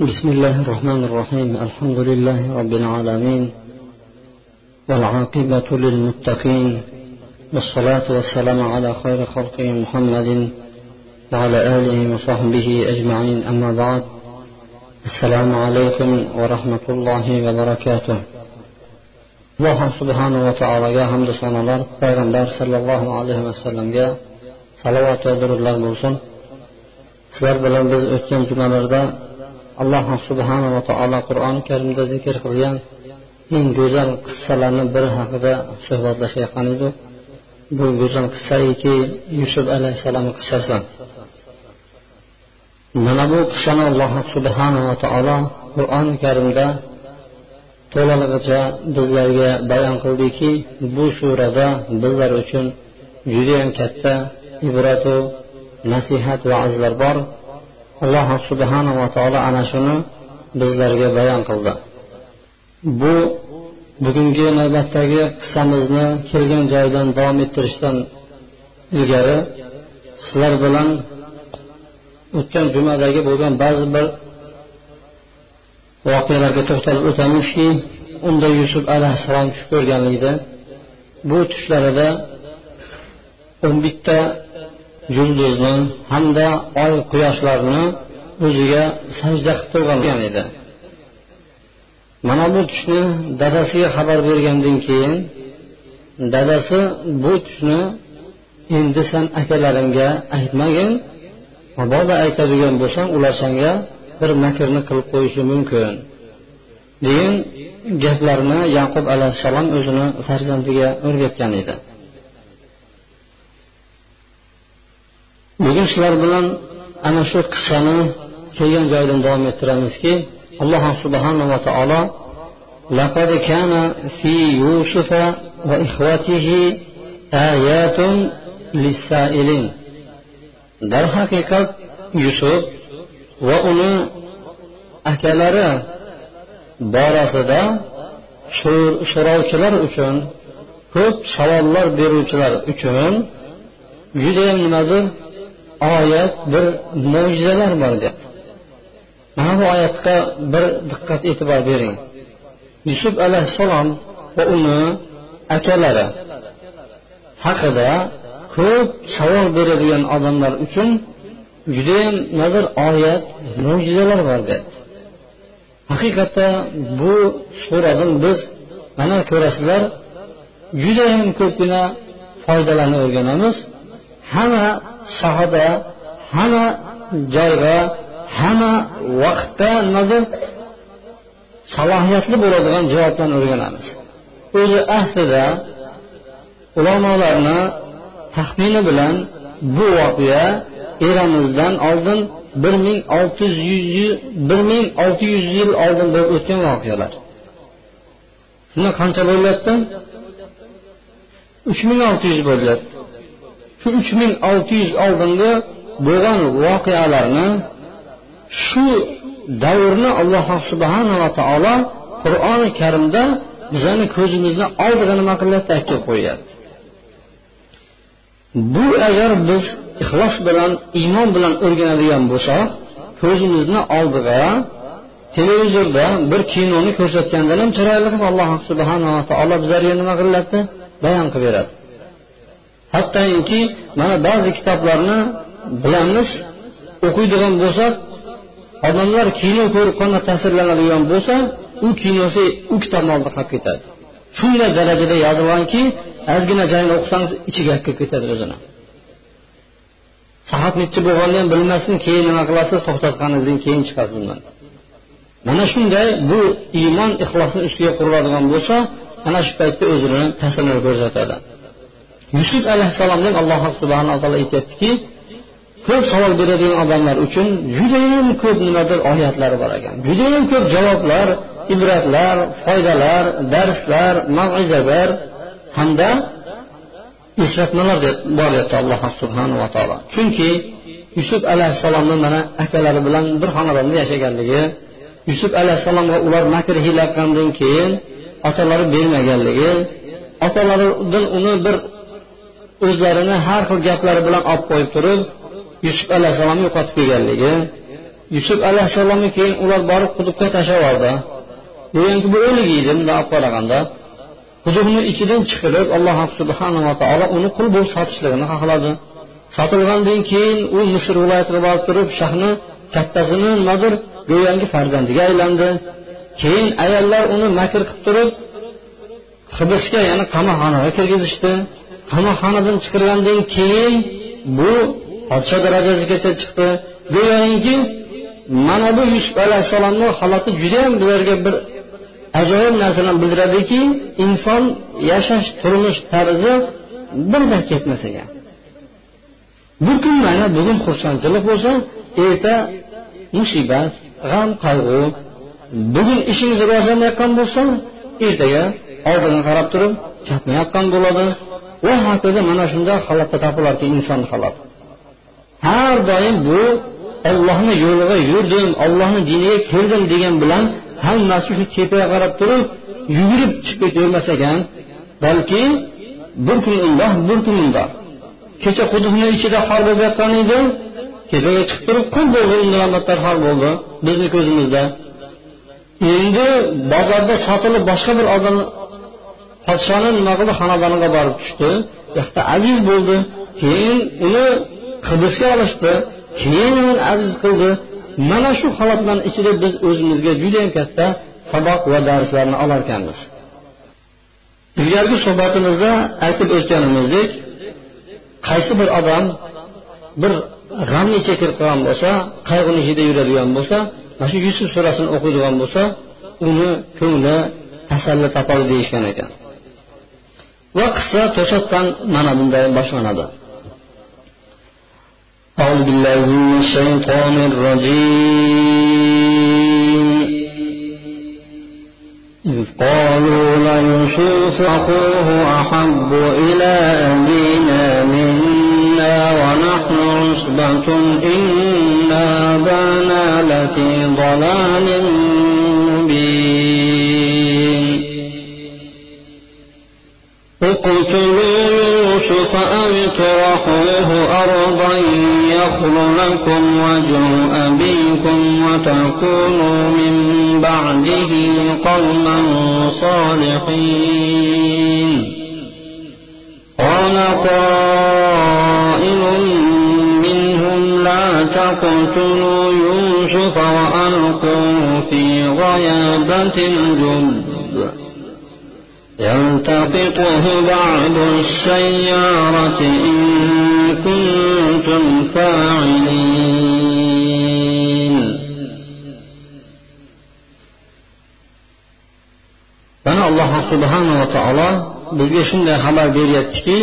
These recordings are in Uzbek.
بسم الله الرحمن الرحيم الحمد لله رب العالمين والعاقبة للمتقين والصلاة والسلام على خير خلقه محمد وعلى آله وصحبه أجمعين أما بعد السلام عليكم ورحمة الله وبركاته alloh subhanava taologa hamdu sanolar. Payg'ambar sollallohu alayhi vasallamga salovat va durudlar bo'lsin sizlar bilan biz o'tgan alloh subhanava taolo qur'oni karimda zikr qilgan eng go'zal qissalarni biri haqida suhbatlashayotgan edik bu go'zal qissaiki yusuf alayhissalomni qissasi. Mana bu qissani alloh subhanava taolo qur'oni karimda to'lalig'icha bizlarga bayon qildiki bu surada bizlar uchun judayam katta ibratu nasihat azlar bor. Alloh subhanava taolo ana shuni bizlarga bayon qildi. Bu bugungi navbatdagi qissamizni kelgan joyidan davom ettirishdan ilgari sizlar bilan o'tgan jumadagi bo'lgan ba'zi bir voqealarga to'xtalib o'tamizki unda yusuf alayhissalom tush ko'rganligida bu tushlarida o'n bitta yulduzni hamda oy quyoshlarni o'ziga sajda qilib turgan edi. Mana bu tushni dadasiga xabar bergandan keyin dadasi bu tushni endi san akalaringga aytmagin mabodo aytadigan bo'lsang ular senga bir makrni qilib qo'yishi mumkin. Degan gaplarni yaqub alayhissalom o'zini farzandiga o'rgatgan edi. bugun sizlar bilan ana shu qissani kelgan joyidan davom ettiramizki alloh subhanava taolo لقد كان في يوسف وإخوته آيات للسائلين darhaqiqat yusuf va uni akalari borasida so'rovchilar uchun ko'p savollar beruvchilar uchun judayam nimadir oyat bir mo'jizalar bor deyapti. Mana bu oyatga bir diqqat e'tibor bering. Yusuf alayhissalom va uni akalari haqida ko'p savol beradigan odamlar uchun judayam nazar oyat mo'jizalar bor deyapti. Haqiqatda bu suradan biz mana ko'rasizlar judayam ko'pgina foydalarni o'rganamiz. Hamma sohada hamma joyga hamma vaqtda nimadir salohiyatli bo'ladigan javoblarni o'rganamiz. O'zi aslida ulamolarni taxmini bilan bu voqea eramizdan oldin bir ming olti yuz bir ming olti yuz yil oldin bo'lib o'tgan voqealar. Shunda qancha bo'lyapti? Uch ming olti yuz bo'lyapti. Shu uch ming olti yuz oldingi bo'lgan voqealarni shu davrni alloh subhanava taolo qur'oni karimda bizani ko'zimizni oldiga nima qilyapti? Aytib qo'yyapti. Bu agar biz ixlos bilan iymon bilan o'rganadigan bo'lsak ko'zimizni oldiga televizorda bir kinoni ko'rsatgandan ham chiroyli qilib alloh subhanava taolo bizlarga nima qilyapti? Bayon qilib beradi. Hattoki mana ba'zi kitoblarni bilamiz o'qiydigan bo'lsak odamlar kino ko'rib qanday ta'sirlanadigan bo'lsa u kinosi u kitobni oldida qolib ketadi. Shunday darajada yozilganki ozgina joyini o'qisangiz ichiga kirib ketadi o'zini. Soat necha bo'lganini ham bilmasdan keyin nima qilasiz? To'xtatganingizdan keyin chiqasiz undan mana shunday bu iymon ixlosni ustiga quriladigan bo'lsa ana shu paytda o'zini ta'sirini ko'rsatadi. Yusuf alayhissalomdan alloh subhanaa taolo aytyaptiki ko'p savol beradigan odamlar uchun judayam ko'p nimadir oyatlari bor ekan. Judayam ko'p javoblar ibratlar foydalar darslar mavizalar hamda eslatmalar bor deyapti alloh subhanava taolo. Chunki yusuf alayhissalomni mana akalari bilan bir xonadonda yashaganligi yusuf alayhissalomga ular makr hiyla qilgandan keyin otalari bermaganligi otalaridan uni bir o'zlarini har xil gaplari bilan olib qo'yib turib yusuf alayhissalomni yo'qotib kelganligi. Yusuf alayhissalomni keyin ular borib quduqqa tashlab yubordi deganki bu o'lik edi bunday olib qaraganda quduqni ichidan chiqarib alloh subhanava taolo uni qul bo'lib sotishligini xohladi sotilgandan keyin u misr viloyatiga borib turib shahni kattasini nimadir go'yoki farzandiga aylandi. Keyin ayollar uni makr qilib turib hibsga ya'ni qamoqxonaga kirgizishdi. Qamoqxonadan chiqargandan keyin bu podsho darajasigacha chiqdi. Go'yoki mana bu yusuf alayhissalomni holati judayam bizlarga bir ajoyib narsalarni bildiradiki inson yashash turmush tarzi birda ketmas ekan bu kun mana bugun xursandchilik bo'lsa erta musibat g'am qayg'u bugun ishingiz rivojlanayotgan bo'lsa ertaga oldiga qarab turib gapmayotgan bo'ladi. Va hokazo mana shunday holatda topilarki inson holat. Har doim bu ollohni yo'liga yurdim ollohni diniga kirdim degan bilan hammasi shu tepaga qarab turib yugurib chiqib ketavermas ekan. Balki bir kun undoq bir kun undoq. Kecha quduqni ichida xor bo'lib yotgan edi tepaga chiqib turib qul bo'ldi undan xor bo'ldi bizni ko'zimizda. Endi bozorda sotilib boshqa bir odam podshoni nima qildi xonadoniga borib tushdi. U yoqda aziz bo'ldi. Keyin uni hibsga olishdi. Keyin uni aziz qildi. Mana shu holatlarni ichida biz o'zimizga judayam katta saboq va darslarni olarkanmiz. Ilgargi suhbatimizda aytib o'tganimizdek qaysi bir odam bir g'amni chekir qolgan bo'lsa qayg'uni ichida yuradigan bo'lsa mana shu yusuf surasini o'qiydigan bo'lsa uni ko'ngli tasalli topadi deyishgan ekan. Va qissa to'satdan mana bunday boshlanadi. أعوذ بالله من الشيطان الرجيم إذ قالوا ليوسف أخوه أحب إلى أبينا منا ونحن عصبة إن أبانا لفي ضلال يخل لكم وجه أبيكم وتكونوا من بعده قوما صالحين. قال قائل منهم لا تقتلوا يوسف وألقوه في غيابة الجب. يلتقطه بعض السيارة إن كنتم فاعلين mana alloh subhanava taolo bizga shunday xabar beryaptiki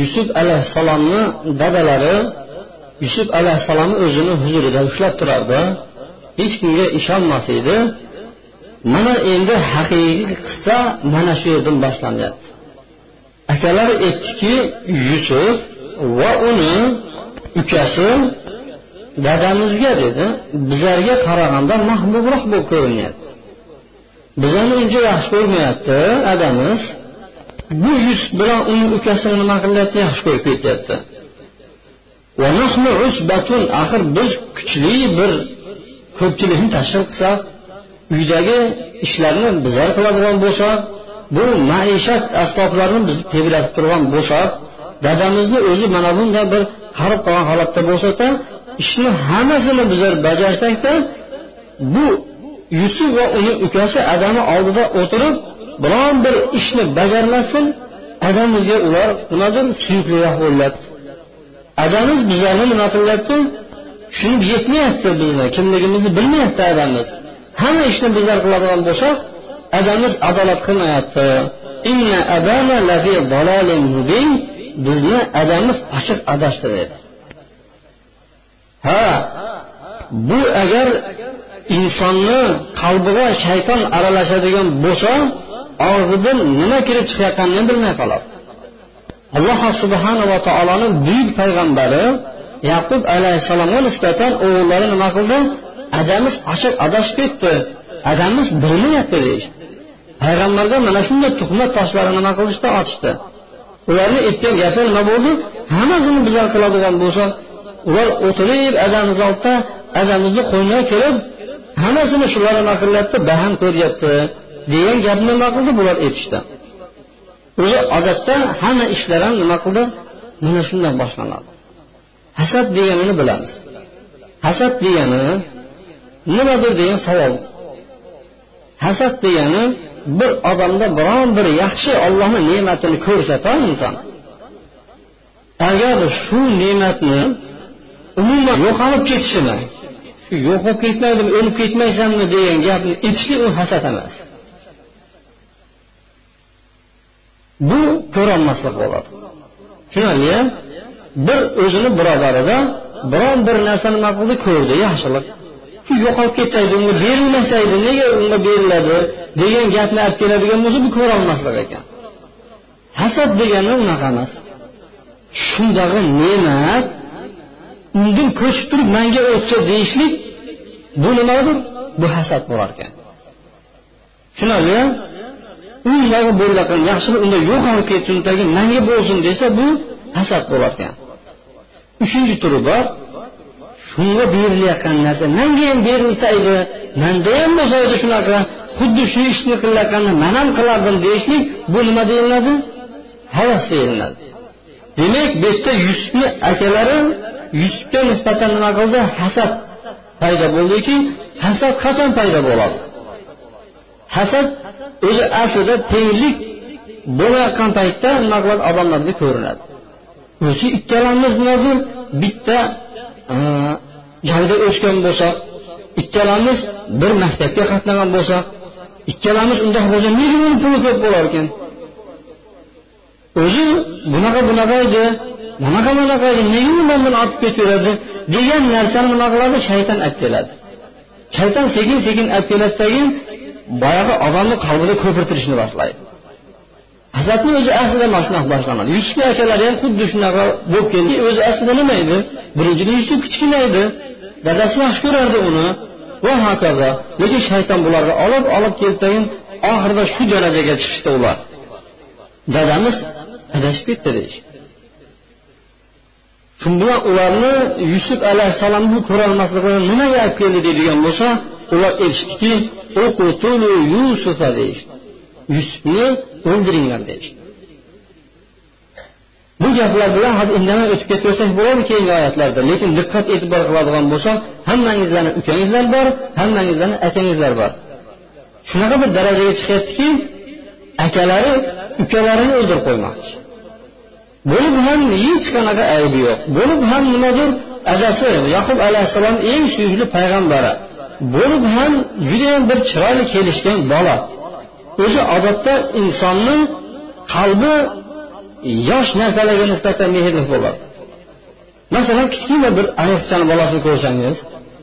yusuf alayhissalomni dadalari yusuf alayhissalomni o'zini huzurida ushlab turardi hech kimga ishonmas edi mana endi haqiqiy qissa mana shu yerdan boshlanyapti akalar aytdiki yusuf va uni ukasi dadamizga dedi bizlarga qaraganda mahbubroq bo'lib ko'rinyapti. Bizani uncha yaxshi ko'rmayapti adamiz. Bu yusuf bilan uni ukasini nima qilyapti? Yaxshi ko'rib ketyapti. Axir biz kuchli bir ko'pchilikni tashkil qilsak uydagi ishlarni bizlar qiladigan bo'lsak bu maishat asboblarini biz tebratib turgan bo'lsak dadamizni o'zi mana bunday bir qarib qolgan holatda bo'lsada ishni hammasini bizlar bajarsakda bu yusuf va uni ukasi adami oldida o'tirib biron bir ishni bajarmasdan adamimizga ular nimadir suyukliroq bo'lyapti. Adamiz bizlarni nima qilyapti? Tushunib yetmayapti bizni kimligimizni bilmayapti adamiz. Hamma ishni bizlar qiladigan bo'lsak adamiz adolat qilmayapti. Bizni adamiz ochiq adashtiradi ha bu agar insonni qalbiga shayton aralashadigan bo'lsa og'zidan nima kirib chiqayotganini bilmay qoladi. Alloh subhanava taoloni buyuk payg'ambari yaqub alayhissalomga nisbatan o'g'illari nima qildi? Adamiz ochiq adashib ketdi. Adamiz bilmayapti deyishdi payg'ambarga mana shunday tuhmat toshlarini nima qilishdi? Otishdi ularni aytgan gapi nima bo'ldi? Hammasini bizlar qiladigan bo'lsa ular o'tirib adamiz oldida adamizni qo'yniga kelib hammasini shular nima qilyapti baham ko'ryapti. Degan gapni nima qildi? Bular aytishdi o'zi odatda hamma ishlar ham nima qildi? Mana shundan boshlanadi. Hasad deganini bilamiz. Hasad degani nimadir degan savol. Hasad degani bir odamda biron bir yaxshi ollohni ne'matini ko'rsata inson. Agar shu ne'matni umuman yo'qolib ketishini shu yo'qolib ketmaydimi o'lib ketmaysanmi degan gapni aytishlik u hasad emas. Bu ko'rolmaslik bo'ladi. Tushunarli bir o'zini birodarida biron bir narsa nima qildi ko'rdi yaxshilik. Shu yo'qolib ketaydi unga berilmasaydi nega unga beriladi degan gapni olib keladigan bo'lsa bu ko'rolmaslik ekan. Hasad degani unaqa emas. Shundag'i ne'mat undan ko'chib turib manga o'tsa deyishlik bu nimadir? Bu hasad bo'lar ekan. Tushunarli undagi bo'lakan yaxshilik unda yo'qolib ketsin tagi manga bo'lsin desa bu hasad bo'lar ekan. Uchinchi turi bor. Shunga berilayotgan narsa manga ham berilsa edi manda ham bo'lsa edi shunaqa xuddi shu ishni qilayotganda man ham qilardim deyishlik bu nima deyiladi? Havas deyiladi. Demak bu yerda yusufni akalari yusufga nisbatan nima qildi? Hasad paydo bo'ldiki hasad qachon paydo bo'ladi? Hasad o'zi aslida tenglik bo'layotgan paytda nima qiladi? Odamlarda ko'rinadi. O'zi ikkalamiz nimadir bitta joyda o'sgan bo'lsak ikkalamiz bir maktabga qatnagan bo'lsak ikkalamiz undoq bo'lsa nega uni puli ko'p bo'lar ekan. O'zi bunaqa bunaqa edi bunaqa bunaqa edi nega undan buni ortib ketaveradi degan narsani nima qiladi shayton olib keladi. Shayton sekin sekin olib keladidagi boyagi odamni qalbida ko'pirtirishni boshlaydi. Hasadni o'zi aslida mana shunaqa boshlanadi yusufni akalari ham xuddi shunaqa bo'lib keldi o'zi aslida nima edi? Birinchidan yusuf kichkina edi. Dadasi yaxshi ko'rardi uni. Va hokazo lekin shayton bularni olib olib keldidagin oxirida shu darajaga chiqishdi ular. Dadamiz adashib ketdi deyishdi shu bilan ularni yusuf alayhissalomni ko'rolmasligini nimaga olib keldi deydigan bo'lsa ular aytishdiki yusufa deyishdi. Yusufni o'ldiringlar deyishdi. Bu gaplar bilan hozir indamay o'tib ketaversak bo'ladi keyingi oyatlarda lekin diqqat e'tibor qiladigan bo'lsak hammangizlarni ukangizlar bor hammangizlarni akangizlar bor. Shunaqa bir darajaga chiqyaptiki akalari ukalarini o'ldirib qo'ymoqchi. Bo'lib ham hech qanaqa aybi yo'q. Bo'lib ham nimadir adasi yaqub alayhissalom eng suyukli payg'ambari. Bo'lib ham judayam bir chiroyli kelishgan bola. O'zi odatda insonni qalbi yosh narsalarga nisbatan mehrli bo'ladi. Masalan kichkina bir ayiqchani bolasini ko'rsangiz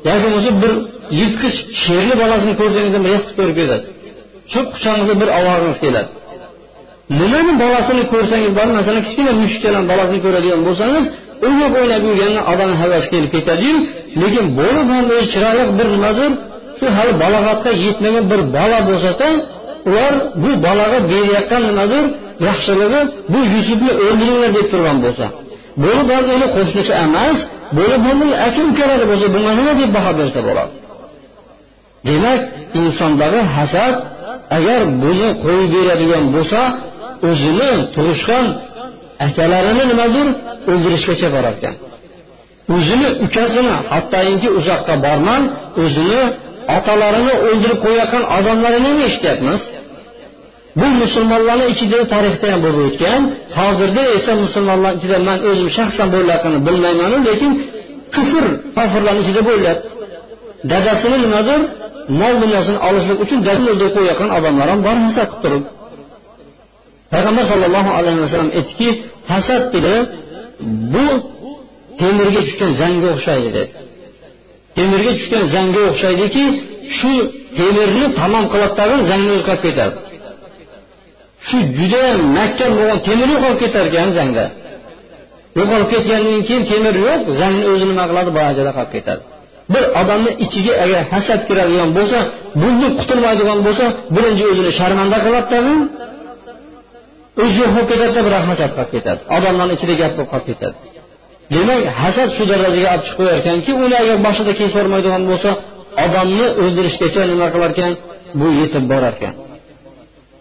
yoki bo'lmasa bir yirtqich sherni bolasini ko'rsangiz ham yiqitib ko'rib ketasiz shu quchog'ingizga bir ovozingiz keladi. Nimani bolasini ko'rsangiz bor masalan kichkina mushukchalarni bolasini ko'radigan bo'lsangiz o'ynab o'ynab yurgandan odamni havasi kelib ketadiyu lekin bo'lib ham o'zi chiroyli bir nimadir shu hali balog'atga yetmagan bir bola bo'lsada ular bu bolaga berayotgan nimadir yaxshiligi bu yusufni o'ldiringlar deb turgan bo'lsa. Bo'ri ham uni qo'shnisi emas bo'ri ham uni ukalari bo'lsa bunga nima deb baho bersa bo'ladi? Demak insondagi hasad agar buni qo'yib beradigan bo'lsa o'zini tug'ishgan akalarini nimadir o'ldirishgacha borar ekan o'zini ukasini hattoki uzoqqa borman o'zini otalarini o'ldirib qo'yayotgan odamlarini ham eshityapmiz. Bu musulmonlarni ichida tarixda ham bo'lib o'tgan hozirda esa musulmonlar ichida man o'zim shaxsan bo'layotganini bilmaymanu lekin kufr kofirlarni ichida bo'lyapti. Dadasini nimadir mol dunyosini olishlik uchun o'ldirib qo'yayotgan odamlar ham bor hasad qilib turib. Payg'ambar sollallohu alayhi vasallam aytdiki hasad dedi bu temirga tushgan zangga o'xshaydi dedi. Temirga tushgan zangga o'xshaydiki shu temirni tamom qiladi zangni yo'qolib ketadi. Shu judayam mahkam bo'lgan temir yo'qolib ketar ekan zangda yo'qolib ketgandan keyin temir yo'q zangni o'zi nima qiladi? Boyagida qolib ketadi. Bir odamni ichiga agar hasad kiradigan bo'lsa bundan qutulmaydigan bo'lsa birinchi o'zini sharmanda qiladi tag'in o'zi yo'q bo'lib ketadida biroq hasad qolib ketadi. Odamlarni ichida gap bo'lib qolib ketadi. Demak hasad shu darajaga olib chiqib qo'yarkanki uni agar boshida kechirmaydigan bo'lsa odamni o'ldirishgacha nima qilarkan? Bu yetib borar ekan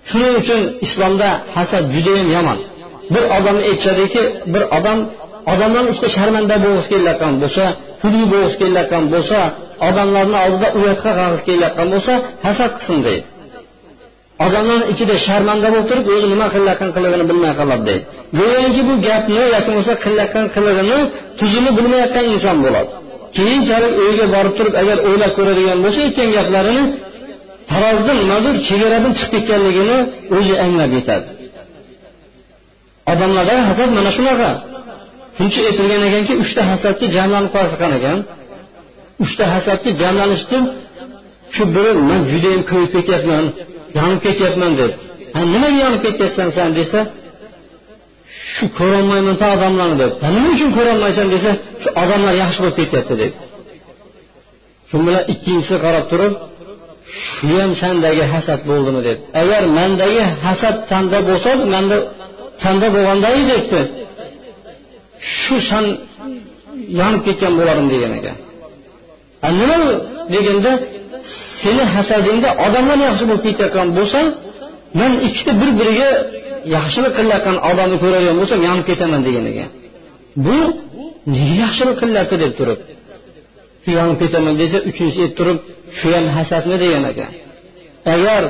shuning uchun islomda hasad judayam yomon. Bir odamni aytishadiki bir odam odamlarni ichida sharmanda bo'lg'isi kelayotgan bo'lsa kulgi bo'lg'isi kelayotgan bo'lsa odamlarni oldida uyatga qolg'isi kelayotgan bo'lsa hasad qilsin deydi. Odamlarni ichida sharmanda bo'lib turib o'zi nima qilayotgan qilig'ini bilmay qoladi deydi. Go'yoki bu gapni yoki bo'lmasa qilayotgan qilig'ini tuzini bilmayotgan inson bo'ladi. Keyinchalik uyga borib turib agar o'ylab ko'radigan bo'lsa aytgan gaplarini tarozdan mazur chegaradan chiqib ketganligini o'zi anglab yetadi. Odamlarda hasad mana shunaqa. Shuncha aytilgan ekanki uchta hasadchi jamlanib qolgan ekan. Uchta hasadchi jamlanishdi shu biri man judayam ko'yib ketyapman yonib ketyapman deb. Nimaga yonib ketyapsan san? desa shu ko'rolmayman odamlarni deb. Nima uchun ko'rolmaysan? desa shu odamlar yaxshi bo'lib ketyapti deb. Shu bilan ikkinchisi qarab turib shu ham sandagi hasad bo'ldimi deb. Agar mandagi hasad tanda bo'lsa manda tanda bo'lganda debdi shu san yonib ketgan bo'lardim degan ekan. Nima deganda seni hasadingda odamlar yaxshi bo'lib ketayotgan bo'lsa man ikkita bir biriga yaxshilik qilayotgan odamni ko'radigan bo'lsam yonib ketaman degan ekan. Bu nega yaxshilik qilyapti deb turib. Shu ketaman desa uchinchi yil turib shu ham hasadmi? degan ekan. Agar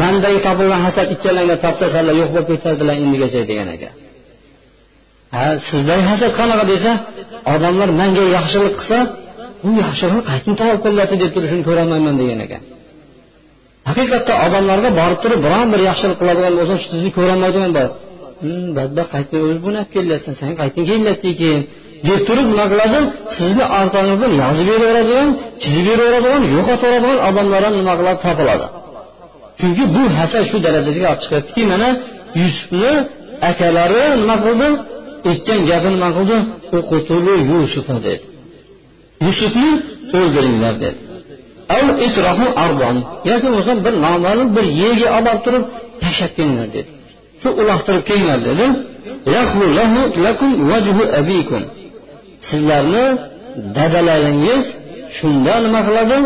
mandagi topilgan hasad ikkalanglar topsasalar yo'q bo'lib ketardilar endigacha degan ekan. Ha sizdagi hasad qanaqa desa odamlar manga yaxshilik qilsa bu yaxshilikni qayerdan tavob qilyapti deb turishini ko'rolmayman degan ekan. Haqiqatda odamlarga borib turib biron bir yaxshilik qiladigan bo'lsa sizni ko'rolmaydigan bor. Hmm, badbaxt qaytni o'zi buni kelyapsan? San qayerdan kelyapti keyin deb turib nima qiladi sizni orqangizdan yozib beraveradigan chizib beraveradigan yo'qotib yuboradigan odamlar ham nima qiladi topiladi. Chunki bu hasad shu darajasiga olib chiqyaptiki mana yusufni akalari nima qildi? Aytgan gapi nima qildi? Yusufa dedi. Yusufni o'ldiringlar dedi. Yoki bo'lmasam bir noma'lum bir yerga olib borib turib tashlab kelinglar dedi. Shu uloqtirib kelinglar dedi sizlarni dadalaringiz shunda nima qiladi?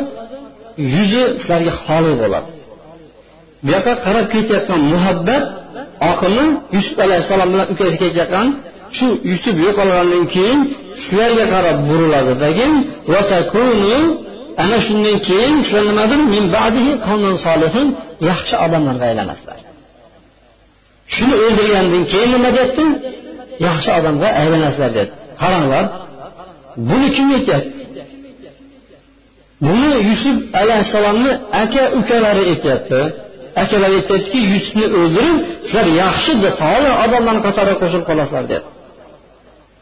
Yuzi sizlarga xoli bo'ladi. Bu yoqqa qarab ketayotgan muhabbat oqimi yusuf alayhissalom bilan ukasi ketayotgan shu yusuf yo'qolgandan keyin sizlarga qarab buriladi. Ana shundan keyin sizlar nimadir? Min ba'dihi solihin yaxshi odamlarga aylanasizlar. Shuni o'ldirgandan keyin nima deyapti yaxshi odamga aylanasizlar dedi qaranglar buni kim aytyapti buni yusuf alayhissalomni aka ukalari aytyapti akalar aytyaptiki yusufni o'ldirib sizlar yaxshi solih odamlarni qatoriga qo'shilib qolasizlar dedi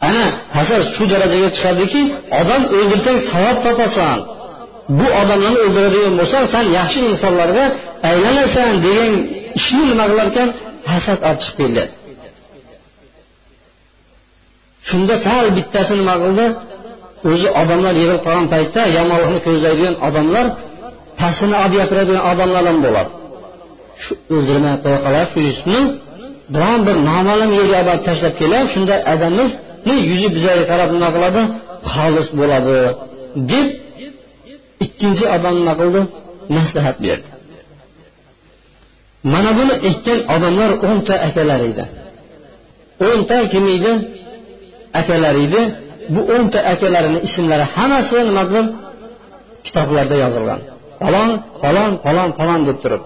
ana hasar shu darajaga chiqadiki odam o'ldirsang savob topasan. Bu odamlarni o'ldiradigan bo'lsang san yaxshi insonlarga aylanasan degan ishni nima qilar ekan hasad olib chiqib keldi. Shunda sal bittasi nima qildi? O'zi odamlar yig'ilib qolgan paytda yomonlikni ko'zlaydigan odamlar pastini olib gapiradigan odamlar ham bo'ladi. Shu o'ldirmay qo'ya qolar shu yusufni biron bir noma'lum yerga olib tashlab kelib shunda adamimizni yuzi bizga qarab nima qiladi? Xolis bo'ladi deb ikkinchi odam nima qildi? Maslahat berdi. Mana buni aytgan odamlar o'nta akalar edi. O'nta kim edi? Akalar edi. Bu o'nta akalarini ismlari hammasi nima qilib? Kitoblarda yozilgan. Falon falon falon falon deb turib.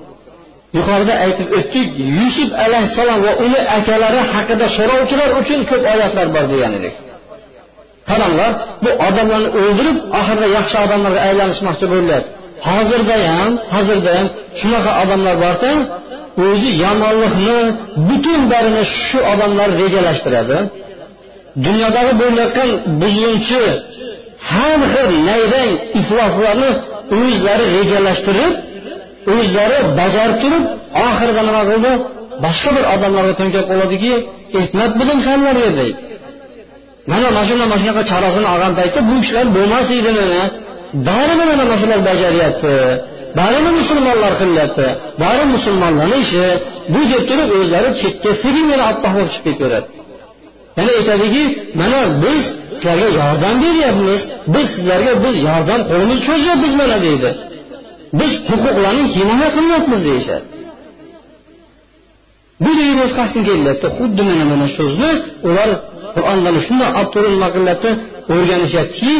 Yuqorida aytib o'tdik yusuf alayhissalom va uni akalari haqida so'rovchilar uchun ko'p oyatlar bor degan edik. Qaranglar bu odamlarni o'ldirib oxirida yaxshi odamlarga aylanishmoqchi bo'lyapti hozirda ham hozirda ham shunaqa odamlar borda o'zi yomonlikni butun barini shu odamlar rejalashtiradi. Dunyodagi bo'layotgan buzg'unchi har xil nayrang ifloslarni o'zlari rejalashtirib o'zlari bajarib turib oxirida nima qildi? Boshqa bir odamlarga to'nkab qoladiki hikmat bilim sanlarga deydi. Mana mana shunday mana shunaqa chorasini olgan paytda bu kishilar bo'lmas edi mana baribir mana mana shular bajaryapti. Barini musulmonlar qilyapti. Bari musulmonlarni ishi bu deb turib o'zlari chetga sekingina oppoq bo'lib chiqib ketaveradi yana aytadiki mana biz sizlarga yordam beryapmiz. Biz sizlarga biz yordam qo'limizni cho'zyapmiz mana deydi. Biz huquqlarni himoya qilyapmiz deyishadi. Bu degan o'z kelyapti xuddi mana mana so'zni ular qur'ondan shunday olib turib o'rganishyaptiki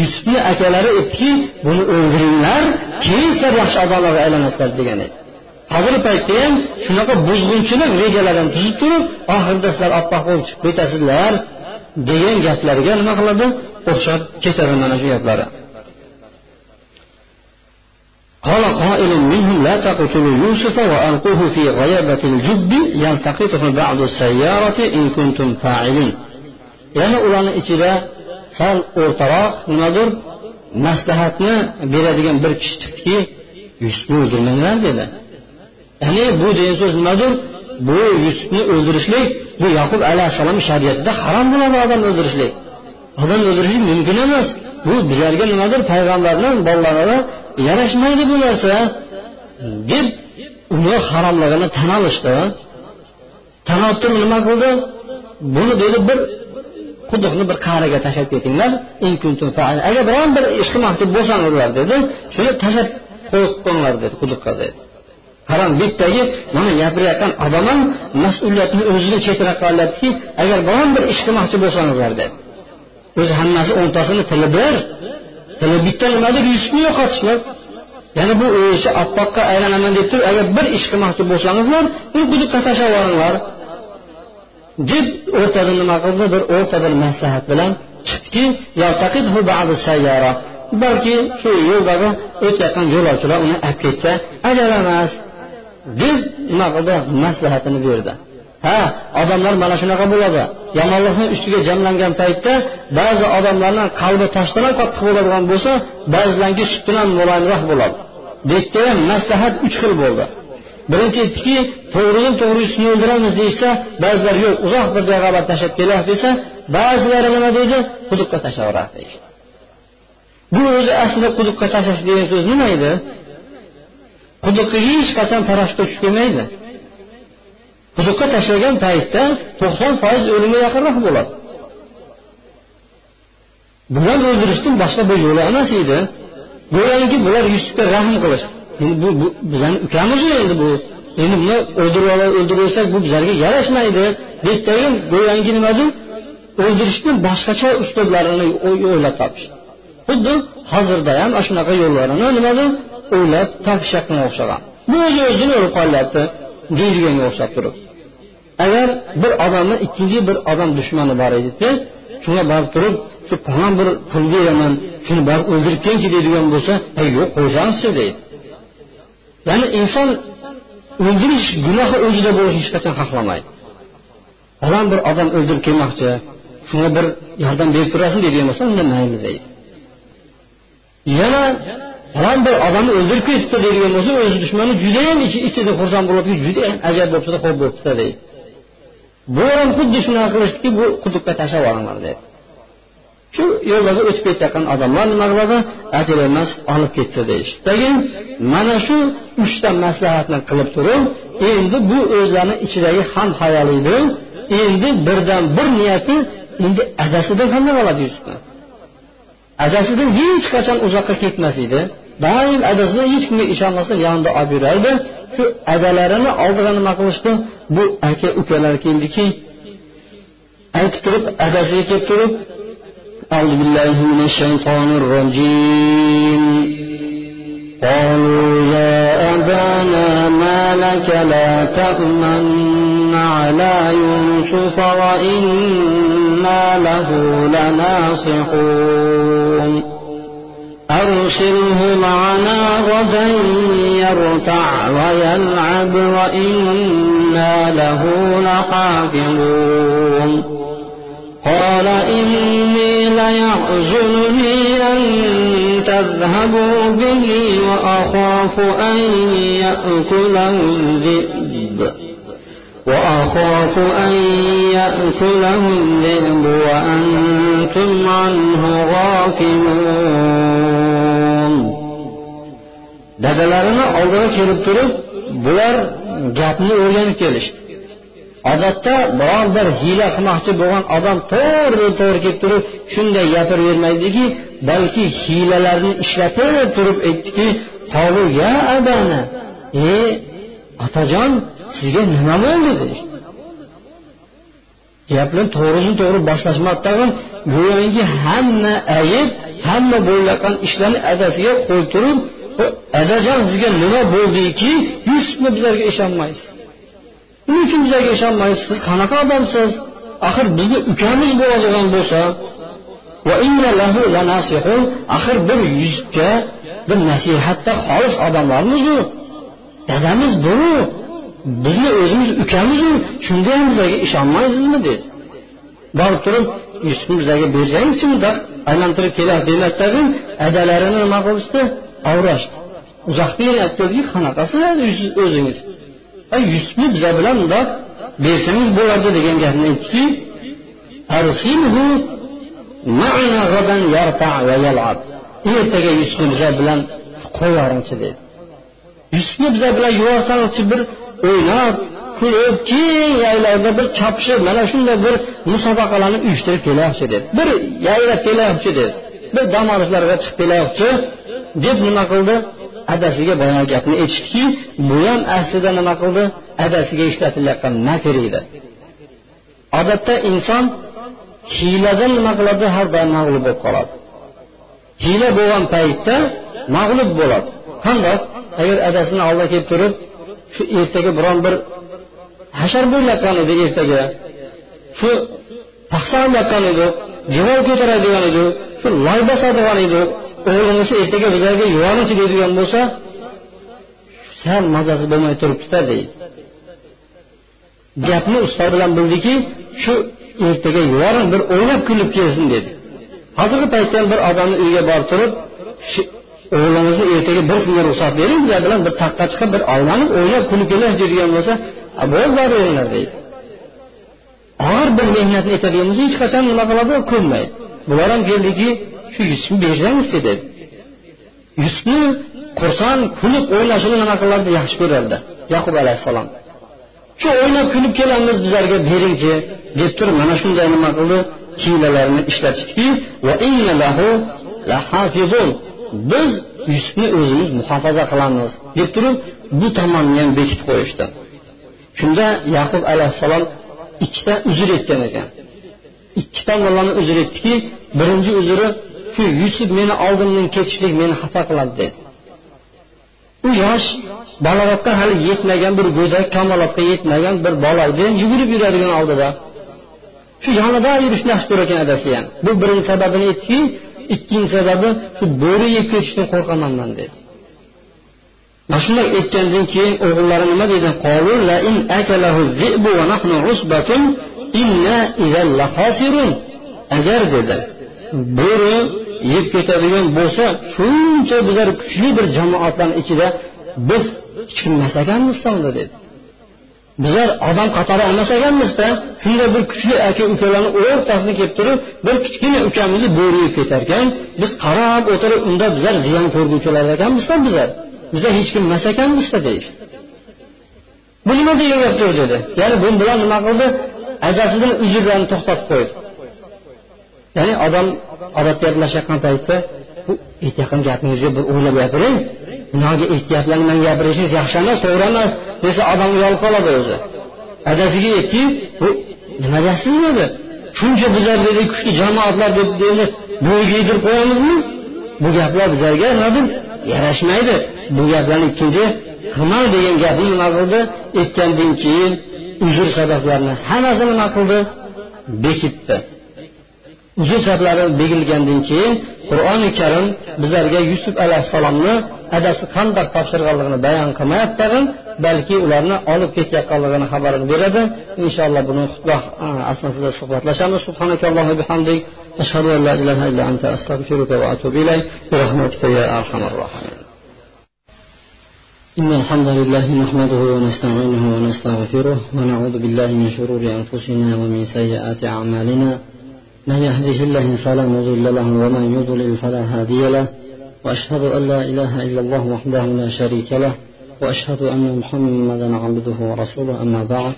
yusufni akalari aytdiki buni o'ldiringlar keyin sizlar yaxshi odamlarga aylanasizlar degan edi. hozirgi paytda ham shunaqa buzg'unchilik rejalarni tuzib turib oxirida sizlar oppoq bo'lib chiqib ketasizlar degan gaplarga nima qiladi o'xshab ketadi mana shu gaplari قال قائل منهم لا تقتلوا يوسف وألقوه في غيابة الجب يلتقطه بعض السيارة إن كنتم فاعلين yana ularni ichida sal o'rtaroq nimadir maslahatni beradigan bir kishi chiqdiki yusufni o'ldirmanglar dedi Ya'ni bu degan so'z nimadir? Bu yusufni o'ldirishlik bu yaqub alayhissalom shariatida harom bo'ladi odam o'ldirishlik. Odam o'ldirishlik mumkin emas. Bu bizlarga nimadir payg'ambarni bolalariga yarashmaydi bu narsa. Deb uni haromligini tan olishdi. Tan olib turib nima qildi? Buni dedi bir quduqni bir qa'riga tashlab ketinglar. Agar biron bir ish qilmoqchi bo'lsanglar dedi shuni tashlab qo'yib qo'yinglar dedi quduqqa dedi. Qarang bittagi mana gapirayotgan odam ham mas'uliyatni o'ziga chetroqqa qolyaptiki agar biron bir ish qilmoqchi bo'lsangizlar dedi. O'zi hammasi o'ntasini tili bir tili bitta nimadir yusufni yo'qotishlar. Ya'ni bu o'yishi oppoqqa aylanaman deb turib agar bir ish qilmoqchi bo'lsangizlar uni quduqqa tashlab yuboringlar deb o'rtada nima qildi? Bir o'rta bir maslahat bilan chiqdiki balki shu yo'ldagi o'tayotgan yo'lovchilar uni olib ketsa ajal emas deb nima qildi? Maslahatini berdi. Ha odamlar mana shunaqa bo'ladi. Yomonlikni ustiga jamlangan paytda ba'zi odamlarni qalbi toshdan ham qattiq bo'ladigan bo'lsa ba'zilarniki sutdan ham muloyimroq bo'ladi. Bu yerda ham maslahat uch xil bo'ldi. Birinchi aytdiki to'g'ridan to'g'ri yusufni o'ldiramiz deyishsa ba'zilar yo'q uzoq bir joyga olib tashlab kelyapti desa ba'zilari nima deydi? Quduqqa tashlayveradi deyishdi bu o'zi aslida quduqqa tashlash degan so'z nima edi? Quduqqa hech qachon parashutda tushib kelmaydi quduqqa tashlagan paytda to'qson foiz o'limga yaqinroq bo'ladi. Bular o'ldirishdan boshqa bir yo'li emas edi. Go'yoki bular yusufga rahm qilish. Endi bu, bu bizani ukamiz endi bu. Endi buni o'ldirib o'ldirsak bu bizlarga yarashmaydi. Debdagi go'yoki nimadir o'ldirishni boshqacha uslublarini o'ylab topishdi. Xuddi hozirda ham ana shunaqa yo'llarini nimadir o'ylab topishayotganga o'xshagan. Bu o'zi o'zini o'lib qolyapti deydiganga o'xshab turib. Agar bir odamni ikkinchi bir odam dushmani bor edida shunga borib turib shu falon bir pulga beraman shuni borib o'ldirib kelchi deydigan bo'lsa yo'q qo'ysangizchi deydi. Ya'ni inson o'ldirish gunohi o'zida bo'lishni hech qachon xohlamaydi. Falon bir odam o'ldirib kelmoqchi shunga bir yordam berib turasin deydigan bo'lsa unda mayli deydi. Yana falon bir odamni o'ldirib ketibdi deydigan bo'lsa o'zi dushmani judayam ichida xursand bo'ladi judayam ajab bo'libdida xo'p bo'libdida deydi. Bu ham xuddi shunaqa qilishdiki bu quduqqa tashlab yuboringlar deydi. Shu yo'llarda o'tib ketayotgan odamlar nima qiladi? Ajr emas olib ketdi deyishdi mana shu uchta maslahatni qilib turib endi bu o'zlarini ichidagi ham hayoliydi endi birdan bir niyati endi adasidan qanday oladi yusufni adasidan hech qachon uzoqqa ketmas edi. Daim ədəsini heç kimi işanmasın yanında abirəydi. Şu ədələrini aldığını maqılışdı. Bu əkə ükələr kildi ki, əkib durub, ədəsi əkib durub, Əuzu billahi minəşşeytanirracim. Qalu ya abana ma laka la ta'man ala yusuf wa inna lahu lanasihun. أرسله معنا غدا يرتع ويلعب وإنا له لحافظون. قال إني ليحزنني أن تذهبوا به وأخاف أن يأكله الذئب. وأخاف أن يأكله الذئب وأنتم عنه غافلون dadalarini oldiga kelib turib bular gapni o'rganib kelishdi odatda biror bir hiyla qilmoqchi bo'lgan odam to'g'ri to'g'ri kelib turib shunday gapiravermaydiki balki hiylalarni ishlatib turib aytdiki ya abana ey otajon sizga nima bo'ldi dedi. Gapni to'g'rini to'g'ri boshlashmadi tag'in go'yoki hamma ayb hamma bo'layotgan ishlarni adasiga qo'yib turib adajon sizga nima bo'ldiki yusufni bizlarga ishonmaysiz. Nima uchun bizlarga ishonmaysiz? Siz qanaqa odamsiz? Axir bizni ukamiz bo'ladigan bo'lsa axir bir yusufga bir nasihatda xolis odamlarmizu? Dadamiz bu bizni o'zimiz ukamizu shunga ham bizlarga ishonmaysizmi dedi. Borib turib yusufni bizlarga bersangizchi bundoq aylantirib kelyapti demakdagi adalarini nima qilishdi? Avrashdi uzoqda yana aytdiki qanaqasiz o'zingiz? Yusufni bizlar bilan bundoq bersangiz bo'lardi degan gapni aytdiki ertaga yusufni bizlar bilan qo'yyoringchi dedi. Yusufni bizlar bilan yuborsangizchi bir o'ynab kulib keng yaylarda bir chopishib mana shunday bir musobaqalarni uyushtirib kelyapti dedi bir yayrab kelyapti dedi bir dam olishlarga chiqib kelyapti deb nima qildi? Adasiga boyagi gapni aytishdiki bu ham aslida nima qildi? Adasiga ishlatilayotgan makr edi. Odatda inson hiyladan nima qiladi? Har doim mag'lub bo'lib qoladi. Hiyla bo'lgan paytda mag'lub bo'ladi. Qandoq? Agar adasini oldiga kelib turib shu ertaga biron bir hashar bo'layotgan edi ertaga. Shu paxsa olayotgan edi devor ko'taradigan edi shu loy bosadigan edi. O'g'limizni ertaga bizlarga yuboringchi deydigan bo'lsa sal mazasi bo'lmay turibdida deydi. Gapni ustoz bilan bildiki shu ertaga yuboring bir o'ynab kulib kelsin dedi. Hozirgi paytda ham bir odamni uyiga borib turib o'g'limizni ertaga bir kunga ruxsat bering bizlar bilan bir taqqa chiqib bir ovlanib o'ynab kulib kelaylik deydigan bo'lsa bo'ldi boringlar deydi. Og'ir bir mehnatni aytadigan bo'lsa hech qachon nima qiladi ko'nmaydi. Bular ham keldiki shu yusufni bersangizchi dedi. Yusufni xursand kulib o'ynashini nima qilardi yaxshi ko'rardi. Yaqub alayhissalom. Shu o'ynab kulib kelamiz bizlarga beringchi deb turib mana shunday nima qildi. Hiylalarni ishlatdiki biz yusufni o'zimiz muhofaza qilamiz deb turib bu tomonni ham bekitib qo'yishdi. Shunda yaqub alayhissalom ikkita uzr aytgan ekan. Ikki tomonlama uzr aytdiki birinchi uzri shu yusuf meni oldimdan ketishlik meni xafa qiladi dedi. U yosh balog'atga hali yetmagan bir go'dak kamolotga yetmagan bir bola edi yugurib yuradigan oldida. Shu yonida yurishni yaxshi ko'rar ekan adasi ham. Bu birinchi sababini aytdiki ikkinchi sababi shu bo'ri yeb ketishdan qo'rqaman man dedi. Mana shunday aytgandan keyin o'g'illari nima dedi? Agar dedi bo'ri yeb ketadigan bo'lsa shuncha bizlar kuchli bir jamoatlarni ichida biz hech kim emas dedi. Bizlar odam qatori emas ekanmizda shunday bir kuchli aka ukalarni o'rtasida kelib turib bir kichkina ukamizni bo'ri yeb ketar ekan. Biz qarab o'tirib unda bizlar ziyon ko'rguvchilar ekanmizda bizlar. Bizlar hech kim emas ekanmizda deyishdi bu nima degan gapdir dedi. Ya'ni bu bilan nima qildi? Adasidan uzrlarni to'xtatib qo'ydi. Ya'ni odam odatda gaplashayotgan paytda bu aytayotgan gapingizga bir o'ylab gapiring. Bunaqa gaplarni man gapirishingiz yaxshi emas. To'g'ri emas desa odam uyalib qoladi o'zi. Adasiga aytdiki bu nima deyapsiz dedi? Shuncha bizlar dedi kuchli jamoatlar deb endi bo'yga yedirib qo'yamizmi? Bu gaplar bizlarga nimadir yarashmaydi. Bu gaplarni ikkinchi qilmang degan gapni nima qildi? Aytgandan keyin uzr sabablarni hammasini nima qildi? Bekitdi. uzr sabablari bekilgandan keyin qur'oni karim bizlarga yusuf alayhissalomni adasi qanday topshirganligini bayon qilmayapti tag'in balki ularni olib ketayotganligini xabarini beradi inshaalloh buni xutba asnosida suhbatlashamiz subhanakallohu bihamdik ashhadu an la ilaha illa anta astag'firuka va atubu ilayk bi rahmatika ya arhamar rohimin إن الحمد لله نحمده ونستعينه ونستغفره ونعوذ بالله من شرور أنفسنا ومن سيئات أعمالنا من يهده الله فلا مضل له ومن يضلل فلا هادي له وأشهد أن لا إله إلا الله وحده لا شريك له وأشهد أن محمدا عبده ورسوله أما بعد.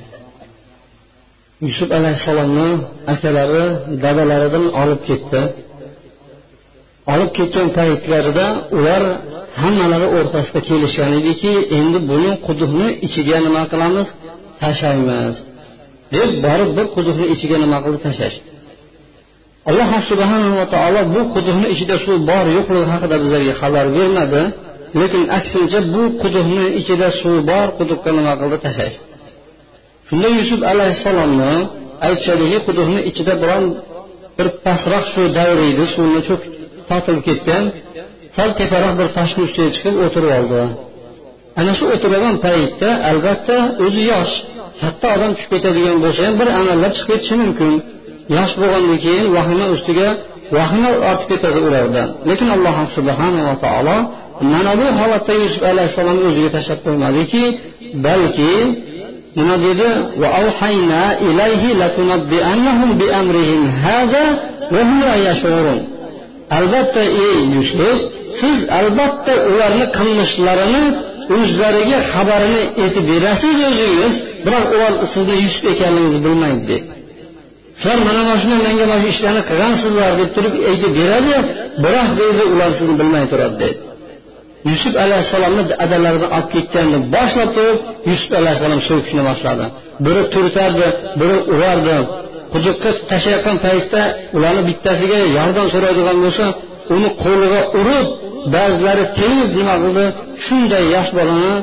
yusuf alayhissalomni akalari dadalaridan olib ketdi. olib ketgan paytlarida ular hammalari o'rtasida kelishgan ediki endi buni quduqni ichiga nima qilamiz? Tashlaymiz. Deb borib bir quduqni ichiga nima qildi? Tashlashdi. Alloh subhanava taolo bu quduqni ichida suv bor yo'qligi haqida bizlarga xabar bermadi. Lekin aksincha bu quduqni ichida suv bor quduqqa nima qildi? Tashlashdi shunda yusuf alayhissalomni aytishadiki quduqni ichida biron bir pastroq suv davriydi suvni cho'k tortilib ketgan. Sal teparoq bir toshni ustiga chiqib o'tirib oldi. Ana shu o'tirgan paytda albatta o'zi yosh. Katta odam tushib ketadigan bo'lsa ham bir amallab chiqib ketishi mumkin. Yosh bo'lgandan keyin vahima ustiga vahima ortib ketadi ulardan lekin alloh subhanava taolo mana bu holatda yusuf alayhissalomni o'ziga tashlab qo'ymadiki balki nima dedi? Albatta ey yusuf siz albatta ularni qilmishlarini o'zlariga xabarini aytib berasiz o'zingiz biroq ular sizni yusuf ekanligingizni bilmaydi. dedi sen mana mana shunday menga mana shu ishlarni qilgansizlar deb turib aytib beradi. Biroq deydi ular sizni bilmay turadi. Dedi yusuf alayhissalomni adalaridan olib ketganni boshlab turib yusuf alayhissalom so'kishni boshladi. Biri turtardi biri urardi quduqqa tashlayotgan paytda ularni bittasiga yordam so'raydigan bo'lsa uni qo'liga urib ba'zilari tegib nima qildi shunday yosh bolani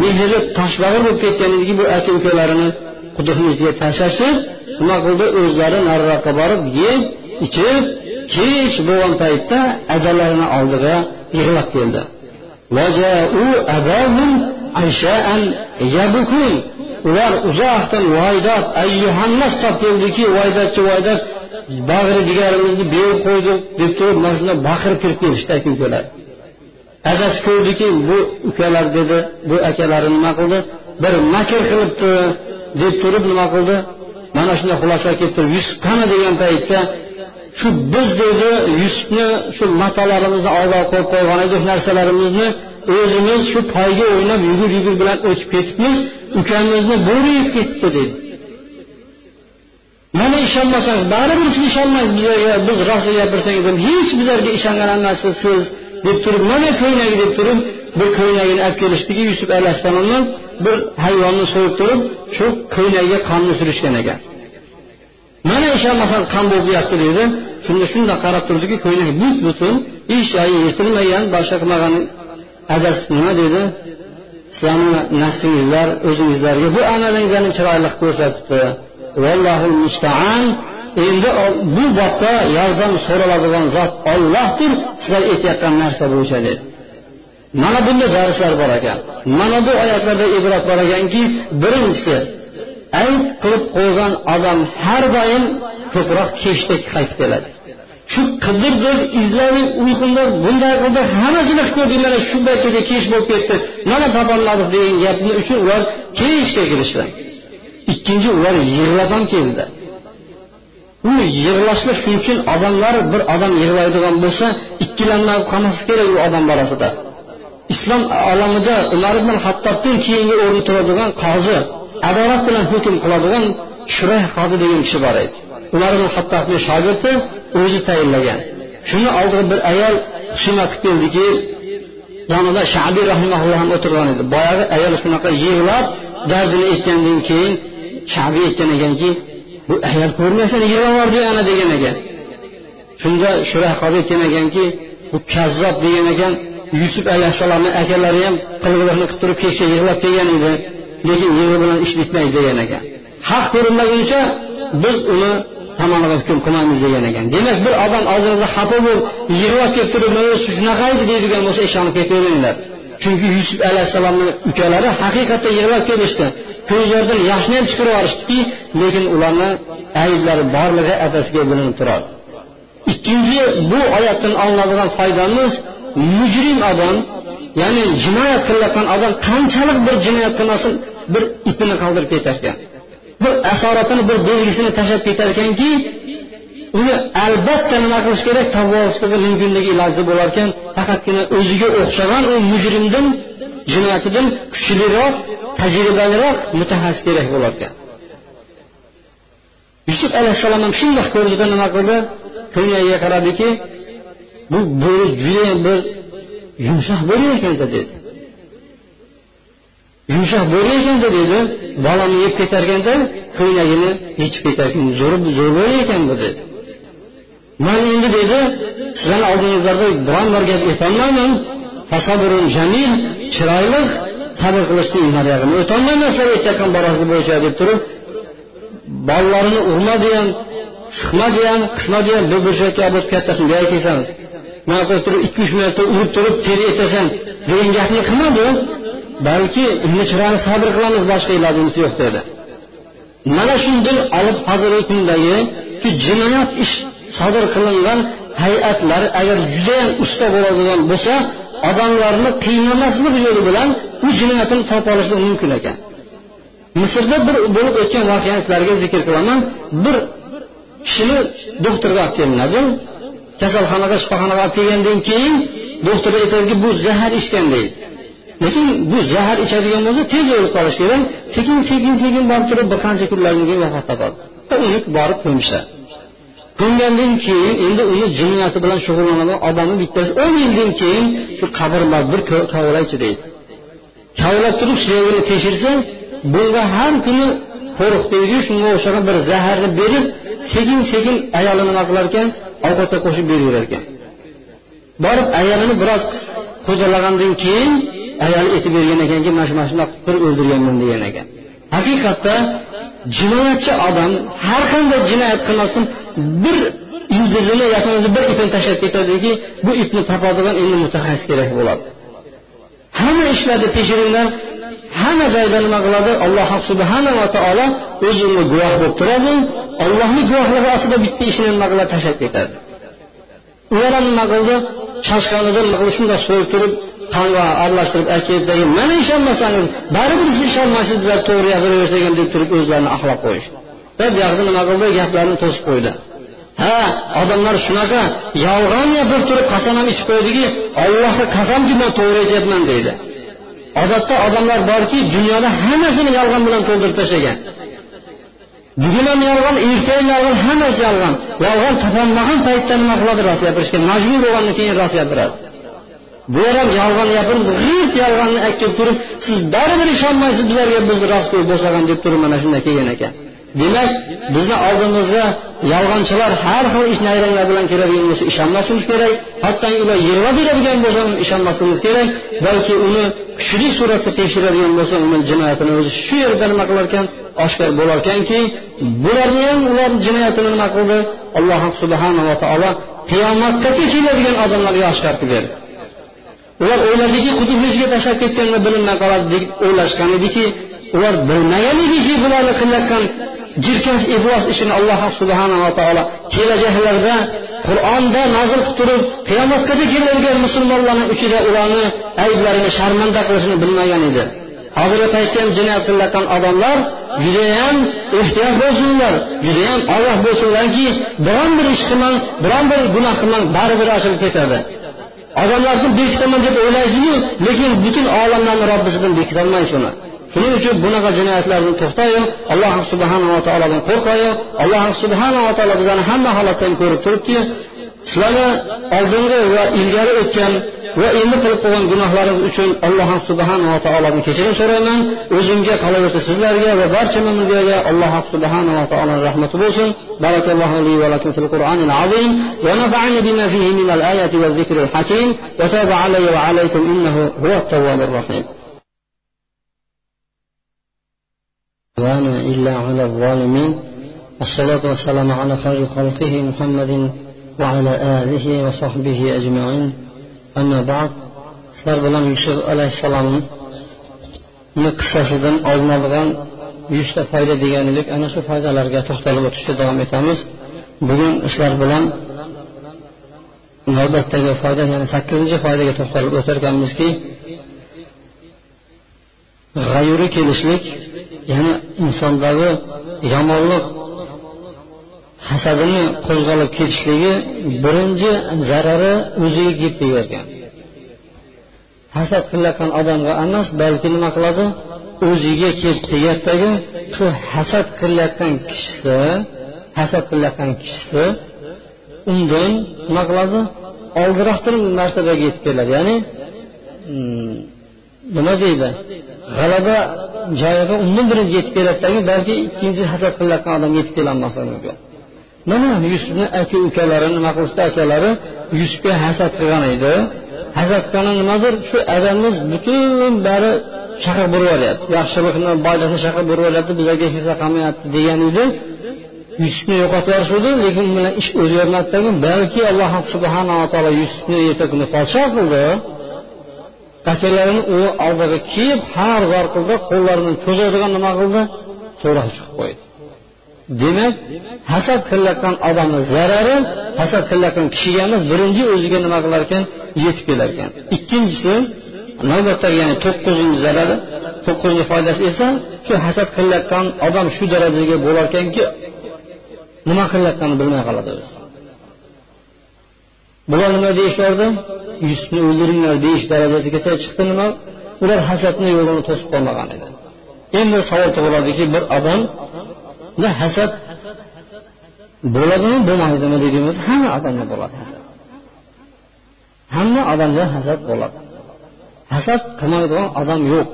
mehri toshbag'ir bo'lib ketgan ediki bu aka ukalarini quduqni ichiga tashlashib nima qildi o'zlari nariroqqa borib yeb ichib kech bo'lgan paytda adalarini oldiga yig'lab keldi. Ular uzoqdan voydod ayyuhannas deb keldiki voydatchi voydat bag'ri jigarimizni berib qo'ydik deb turib mana shunday baqirib kirib kelishdi aka ukalar. Adasi ko'rdiki bu ukalar dedi bu akalari nima qildi? Bir makr qilibdi deb turib nima qildi? Mana shunday xulosaga kelib turib yusuf qani degan paytda shu biz dedi yusufni shu matolarimizni oldiga qo'yib qo'ygan edik narsalarimizni o'zimiz shu poyga o'ynab yugur yugur bilan o'tib ketibmiz ukamizni bo'ri yeb ketibdi dedi. Mana ishonmasangiz baribir siz ishonmaysiz bizlarga biz rost ham hech bizlarga ishongan emassiz siz deb turib mana ko'ylagi deb turib bir ko'ylagini olib kelishdiki yusuf alayhissalomni bir hayvonni so'yib turib shu ko'ylagiga qonni surishgan ekan. Mana ishonmasangiz qon bo'lyapti deydi. Shunda shunday qarab turdiki ko'ylak but butun hech joyi yirtilmagan boshqa qilmagan adasi nima dedi sizlarni nafsingizlar o'zingizlarga bu amalinglarni chiroyli ko'rsatibdi. Vallohu mustaan. Endi bu bobda yordam so'raladigan zot ollohdir sizlar aytayotgan narsa bo'yicha dedi mana bunday darslar bor ekan. Mana bu oyatlarda ibrat bor ekanki birinchisi ayb qilib qo'ygan odam har doim ko'proq kechda qaytib keladi. Shu qidirdir izladik uyqumda bunday qildi hammasini qilib ko'rdik mana shu paytgacha kech bo'lib ketdi. Mana topolmadik degan gapni uchun ular kechga kirishdi ikkinchi ular yig'lab ham keldi. U yig'lashni shuning uchun odamlar bir odam yig'laydigan bo'lsa ikkilanmay qolmaslik kerak u odam borasida. Islom olamida umar ibn hattobdan keyingi o'rin turadigan qozi adolat bilan hukm qiladigan shurah qozi degan kishi bor edi. Umar ibn hattobni shogirdi o'zi tayinlagan. Shuni oldiga bir ayol husumat qilib keldiki yonida shabiy rahimaulloh ham o'tirgan edi. Boyagi ayol shunaqa yig'lab dardini aytgandan keyin shabiy aytgan ekanki bu ayol ko'rmaysan yig'lavordi ana degan ekan. Shunda shurah qozi aytgan ekanki bu kazzob degan ekan yusuf alayhissalomni akalari ham qilg'iliqni qilib turib kechga yig'lab kelgan edi. Lekin yig'i bilan ish bitmaydi degan ekan. Haq ko'rinmaguncha biz uni tomoniga hukm qilmaymiz degan ekan. Demak bir odam oldingizda xafa bo'lib yig'lab kelib turib shunaqa edi deydigan bo'lsa ishonib ketaveringlar chunki yusuf alayhissalomni ukalari haqiqatda yig'lab kelishdi ko'zlaridan yoshni ham chiqarib yuborishdiki lekin ularni ayblari borligi atasiga bilinib turadi. Ikkinchi bu oyatdan olinadigan foydamiz mujrim odam ya'ni jinoyat qilayotgan odam qanchalik bir jinoyat qilmasin bir ipini qoldirib ketar ekan bir asoratini bir belgisini tashlab ketar ekanki uni albatta nima qilish kerak? Tavba mumkinligi iloji bo'lar ekan faqatgina o'ziga o'xshagan u mujrimdan jinoyatidan kuchliroq tajribaliroq mutaxassis kerak bo'lar ekan yusuf alayhissalom ham shundoq ko'rdida nima qildi? Ko'ngliga qaradiki bu bo'ri judayam bir yumshoq bo'ri ekanda dedi. Yumshoq bo'ri ekanda dedi. Bolani yeb ketarkanda ko'ylagini yechib ketarkan zo'r zo'r bo'ri ekan bu dedi. Man endi dedi sizlarni oldingizlarda biron bir gap aytolmayman jamil chiroyli sabr qilishni nariyog'ini o'tolmayman sizlar aytayotgan borasi bo'yicha deb turib bolalarini urmadi ham degan ham qismadi ham bir burchakka olib o'tib kattasini bu yerga kelsan mana turib ikki uch marta urib turib teri etasan. Degan gapni qilmadi. Balki uni chiroyli sabr qilamiz boshqa ilojimiz yo'q dedi. Mana shunday olib hozirgi kundagi jinoyat ish sodir qilingan hay'atlar agar judayam usta bo'ladigan bo'lsa odamlarni qiynamaslik yo'li bilan u jinoyatini topib olishlik mumkin ekan. Misrda bir bo'lib o'tgan voqeani sizlarga zikr qilaman. Bir kishini doktorga olib kelinadi kasalxonaga shifoxonaga olib kelgandan keyin doktor aytadiki bu zahar ichgan deydi. Lekin bu zahar ichadigan bo'lsa tez o'lib qolish kerak. Sekin sekin sekin borib turib bir qancha kunlardan keyin vafot topadi. Uni borib ko'mishadi. Ko'mgandan keyin endi uni jinoyati bilan shug'ullanadigan odamni bittasi o'n yildan keyin shu qabr bir kavlaychi deydi. Kavlab turib suyagini tekshirsa bunga har kuni qo'riq deydi shunga o'xshagan bir zaharni berib sekin sekin ayoli nima qilar ekan ovqatga qo'shib beraverar ekan borib ayolini biroz qo'jalagandan keyin ayoli aytib bergan ekanki mana shu mana shunaqa bir o'ldirganman degan ekan. Haqiqatda jinoyatchi odam har qanday jinoyat qilmasdan bir yulduzini yoki bir ipini tashlab ketadiki bu ipni topadigan endi mutaxassis kerak bo'ladi. Hamma ishlarni tekshiringlar. Hamma joyda nima qiladi? Alloh subhanava taolo o'zi unga guvoh bo'lib turadi. Ollohni guvohligi ostida bitta ishini nima qiladi? Tashlab ketadi. Ular ham nima qildi? Shoshganidan shunday so'yib turib qonga aralashtirib aytayotdagi mana ishonmasangiz baribir siz ishonmaysizlar to'g'ri gapiraversa ekan deb turib o'zlarini axlab qo'yishdi. Va bu nima qildi? Gaplarni to'sib qo'ydi. Ha odamlar shunaqa yolg'on gapirib turib qasam ham ichib qo'yadiki ollohga qasamki man to'g'ri aytyapman deydi. Odatda odamlar borki dunyoda hammasini yolg'on bilan to'ldirib tashlagan. Bugun ham yolg'on ertaga yolg'on hammasi yolg'on. Yolg'on topolmagan paytda nima qiladi rost gapirishga? Majbur bo'lgandan keyin rost gapiradi. Bu ham yolg'on gapirib g'irt yolg'onni aytib turib siz baribir ishonmaysiz bularga biz rostgo'y bo'lsagan deb turib mana shunday kelgan ekan. Demak bizni oldimizga yolg'onchilar har xil ish nayranglar bilan keladigan bo'lsa ishonmasligimiz kerak hatto ular yig'lab beradigan bo'lsa ham ishonmasligimiz kerak balki uni kuchli suratda tekshiradigan bo'lsa uni jinoyatini o'zi shu yerda nima qilarkan oshkor bo'larkanki bularni ham ular jinoyatini nima qildi? Alloh subhanava taolo qiyomatgacha keladigan odamlarga oshkor qilib berdi. Ular o'yladiki quduqni ichiga tashlab ketganda bilinmay qoladi deb o'ylashgan ediki ular bilmaganediki bularni qilayotgan jirkanch iblos ishini alloh subhanava taolo kelajaklarda qur'onda nozil qilib turib qiyomatgacha keladigan musulmonlarni ichida ularni ayblarini sharmanda qilishini bilmagan edi. Hozirgi paytda ham jinoyat qilayotgan odamlar judayam ehtiyot bo'lsinlar judayam ogoh bo'lsinlarki biron bir ish qilmang biron bir gunoh qilmang baribir ochilib ketadi. Odamlarni bekitaman deb o'ylaysizu lekin butun olamlarni robbisidan bekitolmaysiz uni shuning uchun bunaqa jinoyatlardan to'xtayu alloh subhanava taolodan qo'rqayu alloh subhanava taolo bizlarni hamma holatdan ko'rib turibdi sizlarni oldingi va ilgari o'tgan va endi qilib qo'ygan gunohlaringiz uchun alloh subhanava taolodan kechirim so'rayman o'zimga qolaversa sizlarga va barcha mo'minlarga alloh subhanava taoloni rahmati bo'lsin barakallohu li va lakum fil qur'anil azim va nafa'ani bima fihi min al ayati zikril hakim va taba alayya va alaykum innahu huvat tawwabur rahim إلا على الظالمين والصلاة والسلام على خير خلقه محمد وعلى آله وصحبه أجمعين أما بعد sizlar bilan yusuf alayhissalomni qissasidan olinadigan yuzta foyda degan edik ana shu foydalarga to'xtalib o'tishda davom etamiz bugun sizlar bilan navbatdagi foyda ya'ni sakkizinchi foydaga to'xtalib o'tarkanmizki g'ayuri kelishlik ya'ni insondagi yomonlik hasadini qo'zg'alib ketishligi birinchi zarari o'ziga kelib tegarkan hasad qilayotgan odamga emas balki nima qiladi? O'ziga kelib tegadidagi shu hasad qilayotgan kishisi hasad qilayotgan kishisi undan nima qiladi? Oldiroqdir martabaga yetib keladi. Ya'ni hmm, nima deydi? G'alaba joyiga undan birinchi yetib keladidagi balki ikkinchi hasad qilayotgan odam yetib kelolmasligi mumkin mana yusufni aka ukalari nima qilishdi akalari? Yusufga hasad qilgan edi. Hasad qilgani nimadir? Shu adamimiz butun bari chaqirib yuboryapti yaxshilikni boylikni chaqirib yuboryapti bizlarga hech narsa qilmayapti degan edi. Yusufni yo'qotib yuborishuvdi lekin bilan ish o'zgarmadidagi balki alloh subhanava taolo yusufni erta kuni podsho qildi. Akalarini u oldiga kiyib har zor qildi qo'llarini cho'zadigan nima qildi? So'roq chiqib qo'ydi. Demak hasad qilayotgan odamni zarari hasad qilayotgan kishiga emas birinchi o'ziga nima qilar ekan? Yetib kelar ekan. Ikkinchisi navbatdagi ya'ni to'qqizinchi zarari to'qqizinchi foydasi esa shu hasad qilayotgan odam shu darajaga bo'larkanki nima qilayotganini bilmay qoladi o'zi. Bular nima deyishardi? Yusufni o'ldiringlar deyish darajasigacha chiqdi nima ular hasadni yo'lini to'sib qolmagan edi. Endi savol tug'iladiki bir odam hasad bo'ladimi bo'lmaydimi? deydiğimiz hamma odamda bo'ladi. Hasad hamma odamda hasad bo'ladi. Hasad qilmaydigan odam yo'q.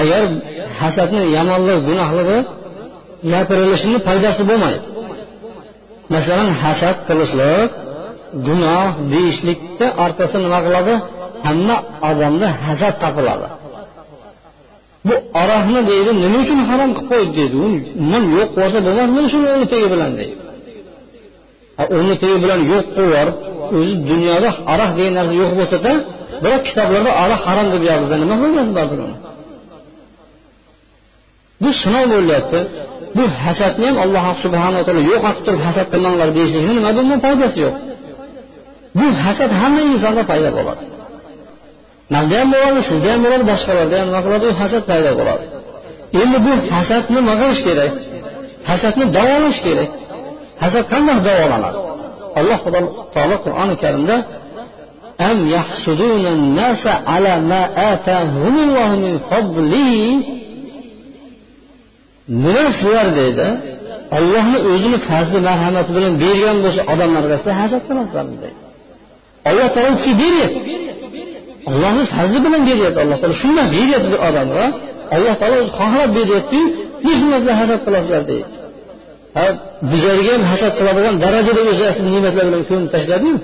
Agar hasadni yomonlik gunohligi gapirilishini foydasi bo'lmaydi. Masalan hasad qilishlik gunoh deyishlikni orqasi nima qiladi? Hamma odamda hasad topiladi. Bu aroqni deydi nima uchun harom qilib qo'ydi deydi. Umuman yo'q bo'lsa bo'lmasmidi shuni o'rni tegi bilan deydi. O'rni tegi bilan yo'q qilib yuborib o'zi dunyoda aroq degan narsa yo'q bo'lsada biroq kitoblarda aroq harom deb yozilsa nima foydasi bordir uni bu sinov bo'lyapti. Bu hasadni ham alloh subhanaa taolo yo'qotib turib hasad qilmanglar deyishlikni nima bundan foydasi yo'q? bu hasad hamma insonda paydo bo'ladi manda ham bo'ladi sizda ham bo'ladi boshqalarda ham nima qiladi u hasad paydo bo'ladi endi bu hasadni nima qilish kerak hasadni davolash kerak hasad qanday davolanadi alloh taolo qur'oni karimda أم يحسدون الناس على ما آتاهم الله من فضله nima sizlar deydi ollohni o'zini fazli marhamati bilan bergan bo'lsa odamlar orasida hasad qilasizlarmi deydi Alloh taolo u kishiga beryapti. Ollohni fazli bilan beryapti. Alloh taolo shundan beryapti bir odamga. Alloh taolo o'zi xohlab beryaptiyu nechmaslar hasad qilasizlar deydi. Ha bizlarga ham hasad qiladigan darajada o'zi ne'matlar bilan ko'mib tashladiyu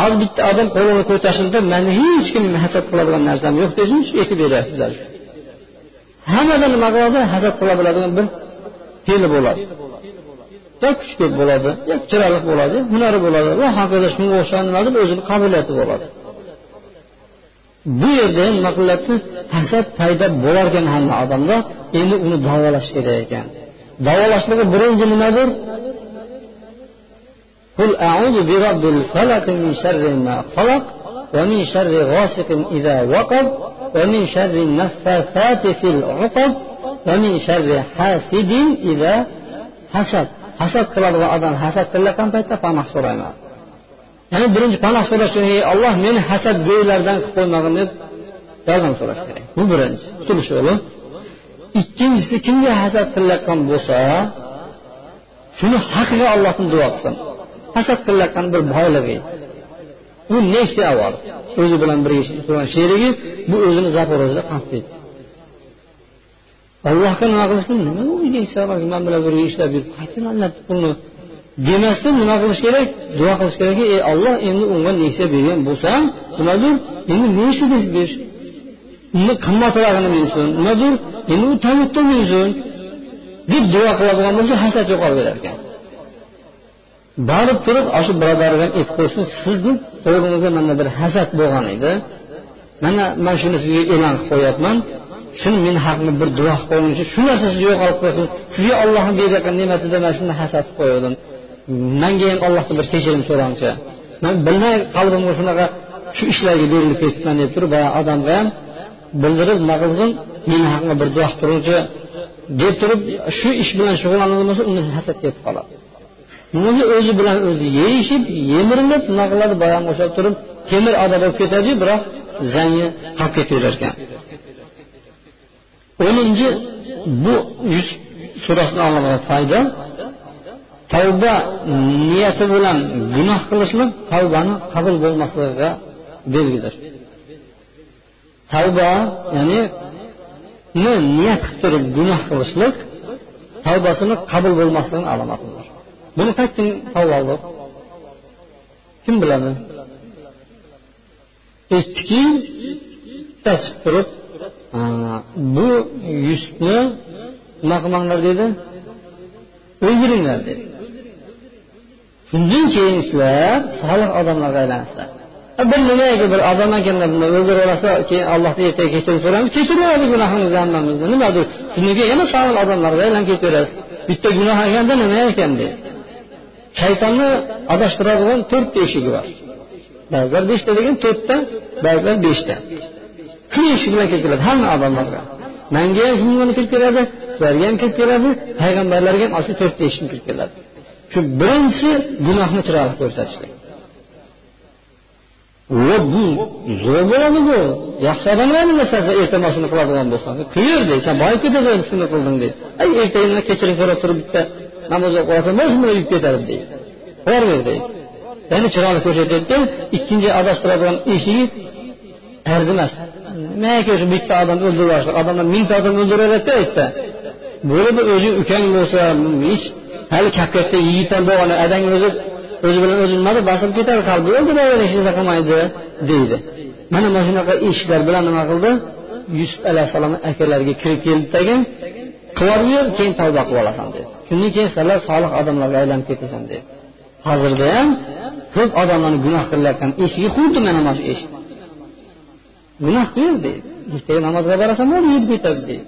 hozir bitta odam qo'lini ko'tarsinda mani hech kim hasad qiladigan narsam yo'q desin aytib beryapti bizlar hammadan nima qiladi hasad qila biladigan bir fe'li bo'ladi. yo kuch ko'p bo'ladi yo chiroyli bo'ladi hunari bo'ladi va hokazo shunga o'xshagan nimadir o'zini qobiliyati bo'ladi bu yerda ham nima qilyapti hasad paydo bo'larkan hamma odamda endi uni davolash kerak ekan davolashligi birinchi nimadir قل أعوذ برب الفلق من شر ما خلق ومن شر غاسق إذا وقب ومن شر النفاثات في العقد ومن شر حاسد إذا حسد hasad qiladigan odam hasad qilayotgan paytda panoh so'rayman ya'ni birinchi panoh so'rash uchun ey olloh meni hasadgo'ylardan qilib qo'ymagin deb yordam so'rash kerak. Bu birinchi qutulish yo'li ikkinchisi kimga hasad qilayotgan bo'lsa shuni haqiga allohdan duo qilsin. Hasad qilayotgan bir boyligi. U nechta avval? O'zi bilan birga turgan sherigi bu o'zini zaporojda qolib allohga nima qilishni nima uyda man bilan birga ishlab yurib qayerdan pulni demasdan nima qilish kerak? Duo qilish kerakki ey olloh endi unga nesiya bergan bo'lsam nimadir endi mercedes ber uni qimmatrog'ini bersin nimadir endi u toyota minsin deb duo qiladigan bo'lsa hasad yo'qolaverar ekan. Borib turib shu birodarga aytib qo'ysin sizni to'g'ringizda mana bir hasad bo'lgan edi. Mana man shuni sizga e'lon qilib qo'yyapman shuni men haqimda bir duo qilib qo'yguncha shu narsa sizni yo'qolib qolsin sizga ollohni berayotgan ne'matida man shunday hasad qilib qo'ygandim manga ham allohdan bir kechirim so'rangchi. Man bilmay qalbimga shunaqa shu ishlarga berilib ketibman deb turib boyagi odamga ham bildirib nima qilsin meni haqimda bir duo qilib turingchi deb turib shu ish bilan shug'ullanadigan bo'lsa undan hasad ketib qoladi. O'zi o'zi bilan o'zi yeyishib yemirilib nima qiladi boyagi o'sha turib temir oda bo'lib ketadi biroq zangi qolib ketaverar ekan o'ninchi bu yuz surasini olingan foyda tavba niyati bilan gunoh qilishlik tavbani qabul bo'lmasligiga belgidir. Tavba ya'ni niyat qilib turib gunoh qilishlik tavbasini qabul bo'lmasligini alomatidir buni qayerdan tavba oldik kim biladi? Aytdiki bittasi turib bu yusufni nima qilmanglar dedi. O'ldiringlar dedi. Shundan keyin sizlar solih odamlarga aylansizlar bir nimaga bir odam ekanda bunday o'ldirib yuborsa keyin allohdan ertaga kechirim so'raymiz kechiraveradi gunohimizni hammamizni. Nimadir? Shundan yana solih odamlarga aylanib ketaverasiz. Bitta gunoh ekanda nima ekan deydi shaytonni adashtiradigan to'rtta eshigi bor. Ba'zilar beshta degan to'rtta ba'zilar beshta. Shu eshik bilan kirib keladi? Hamma odamlarga. Manga ham shunga kirib keladi? Sizlarga ham kirib keladi. Payg'ambarlarga ham shu to'rtta eshikdan kirib keladi. Shu birinchisi gunohni chiroyli ko'rsatishlik. Va bu zo'r bo'ladi bu. Yaxshi odamlarni masalasi erta shuni qiladigan bo'lsa qiyir deydi. San boyib ketasan shuni qilding deydi. Ay ertaga kechirim so'rab turib bitta namoz o'qib qolasan bo'lsin buni uyib ketadi deydi. Qo'yaver deydi ya'ni chiroyli ko'rsatyapti ikkinchi adashtiradigan eshigi arzimas nimaga shu bitta odam o'ldirib yuborishlik odamlar mingta odam o'ldiraveradida yerda bo'lib o'zing ukang bo'lsa hech hali kap katta yigit ham bo'lgan adang o'zi o'zi bilan o'zi nimada bosib ketadi qalbi o'ldiraver hech narsa qilmaydi deydi mana mana shunaqa eshiklar bilan nima qildi yusuf alayhissalomni akalariga kirib keldi qilib yur keyin tavba qilib olasan dedi shundan keyin sizlar solih odamlarga aylanib ketasan dedi hozirda ham ko'p odamlarni gunoh qilayotgan eshigi xuddi mana mana shu eshik gunoh qil deydi? Ertaga namozga borasan bo'ldi yurib ketadi deydi.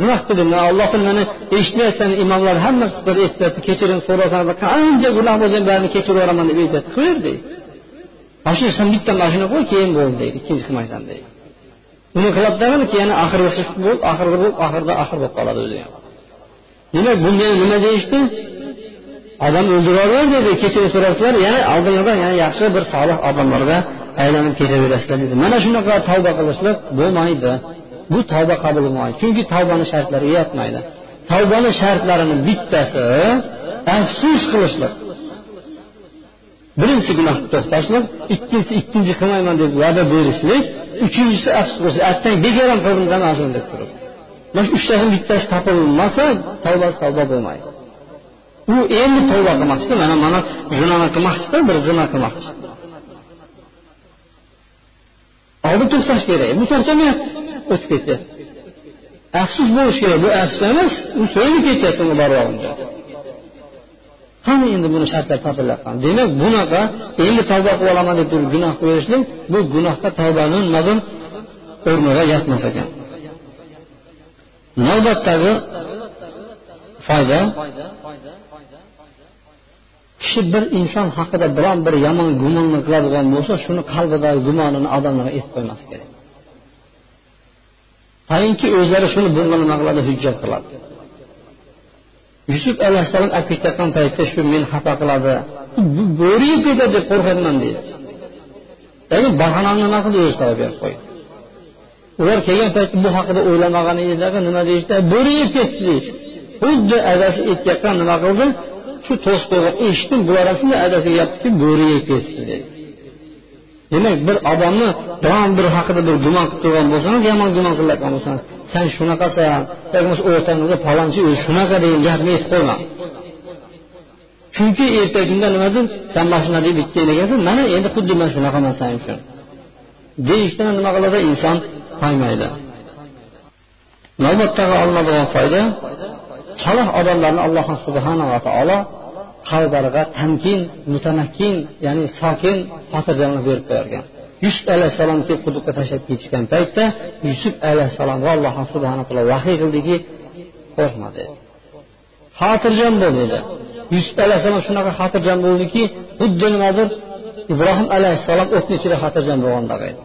Nima qildim allohni mani eshitmayapsan imomlar hammasi bir eshitadi kechirim so'rasan qancha gunoh bo'lsa ham barini kechirib yuboraman deb aytadi qilaver deydi. Mashina san bitta mashina qo'y keyin bo'ldi deydi ikkinchi qilmaysan deydi. Buni qiladi keyin oxirgisi bo'lib oxirgi bo'lib oxirida oxir bo'lib qoladi o'zi. Ham demak bunga nima deyishdi? Odam o'ldiraver dedi kechirim so'rasalar yana oldingizdan yana yaxshi bir solih odamlarga aylanib ketaverasizlar dedi. Mana shunaqa tavba qilishlik bo'lmaydi. Bu tavba qabul bo'lmaydi chunki tavbani shartlari yetmaydi. Tavbani shartlarini bittasi afsus qilishlik. Birinchisi gunohni to'xtashlik ikkinchisi ikkinchi qilmayman deb va'da berishlik uchinchisi afsus qilish attang bekor ham qildim demasin deb turib. Mana shu uchtasini bittasi topilmasa tavbasi tavba bo'lmaydi. U endi tavba qilmoqchida mana mana zinoni qilmoqchida bir zino qilmoqchi. Oldin to'xtash kerak bu charchamayapti o'tib ketyapti afsus bo'lishi kerak bu afsus emas u so'yinib ketyapti uni boryoqincha qani endi buni shartlari topilyapti demak bunaqa endi tavba qilib olaman deb turib gunoh qilaverishlik bu gunohga tavbani nimadir o'rniga yotmas ekan. Navbatdagi foyda kishi bir inson haqida biron bir yomon gumonni qiladigan bo'lsa shuni qalbidagi gumonini odamlarga aytib qo'ymas kerak. Tainki o'zlari shuni bunga nima qiladi? Hujjat qiladi. Yusuf alayhissalom olib ketayotgan paytda shu meni xafa qiladi. Bo'ri yeb ketadi deb qo'rqyapman deydi. Ya'ni bahonani nima qildi o'zi topib berib qo'ydi. Ular kelgan paytda bu haqida o'ylamagan edilar nima deyishdi? Bo'ri yeb ketdi deydi. Xuddi adasi aytayotgan nima qildi? Shu to'sib eshitdim bular ham shunday adasiga bo'ri yeb ketibdi dedi. Demak bir odamni biron bir haqida bir gumon qilib turgan bo'lsangiz yomon gumon qilayotgan bo'lsangiz san shunaqasan bo'lmasa o'rtangizda palonchi o'zi shunaqa degan gapni aytib qo'yma chunki ertagi kunda nimadir san mana shunaqa deb aytgan ekansan mana endi xuddi man shunaqaman san uchun deyishdan nima qiladi? Inson toymaydi navbatdagi olinadigan foyda solih odamlarni alloh subhanava taolo qalblariga tamkin mutamakkin ya'ni sokin xotirjamlik berib qo'yargan yusuf alayhissalom kelib quduqqa tashlab ketishgan paytda yusuf alayhissalomga alloh subhana taolo vahiy qildiki qo'rqma dedi xotirjam bo'l dedi yusuf alayhissalom shunaqa xotirjam bo'ldiki xuddi nimadir ibrohim alayhissalom o'tni ichida xotirjam bo'lgandaq edi.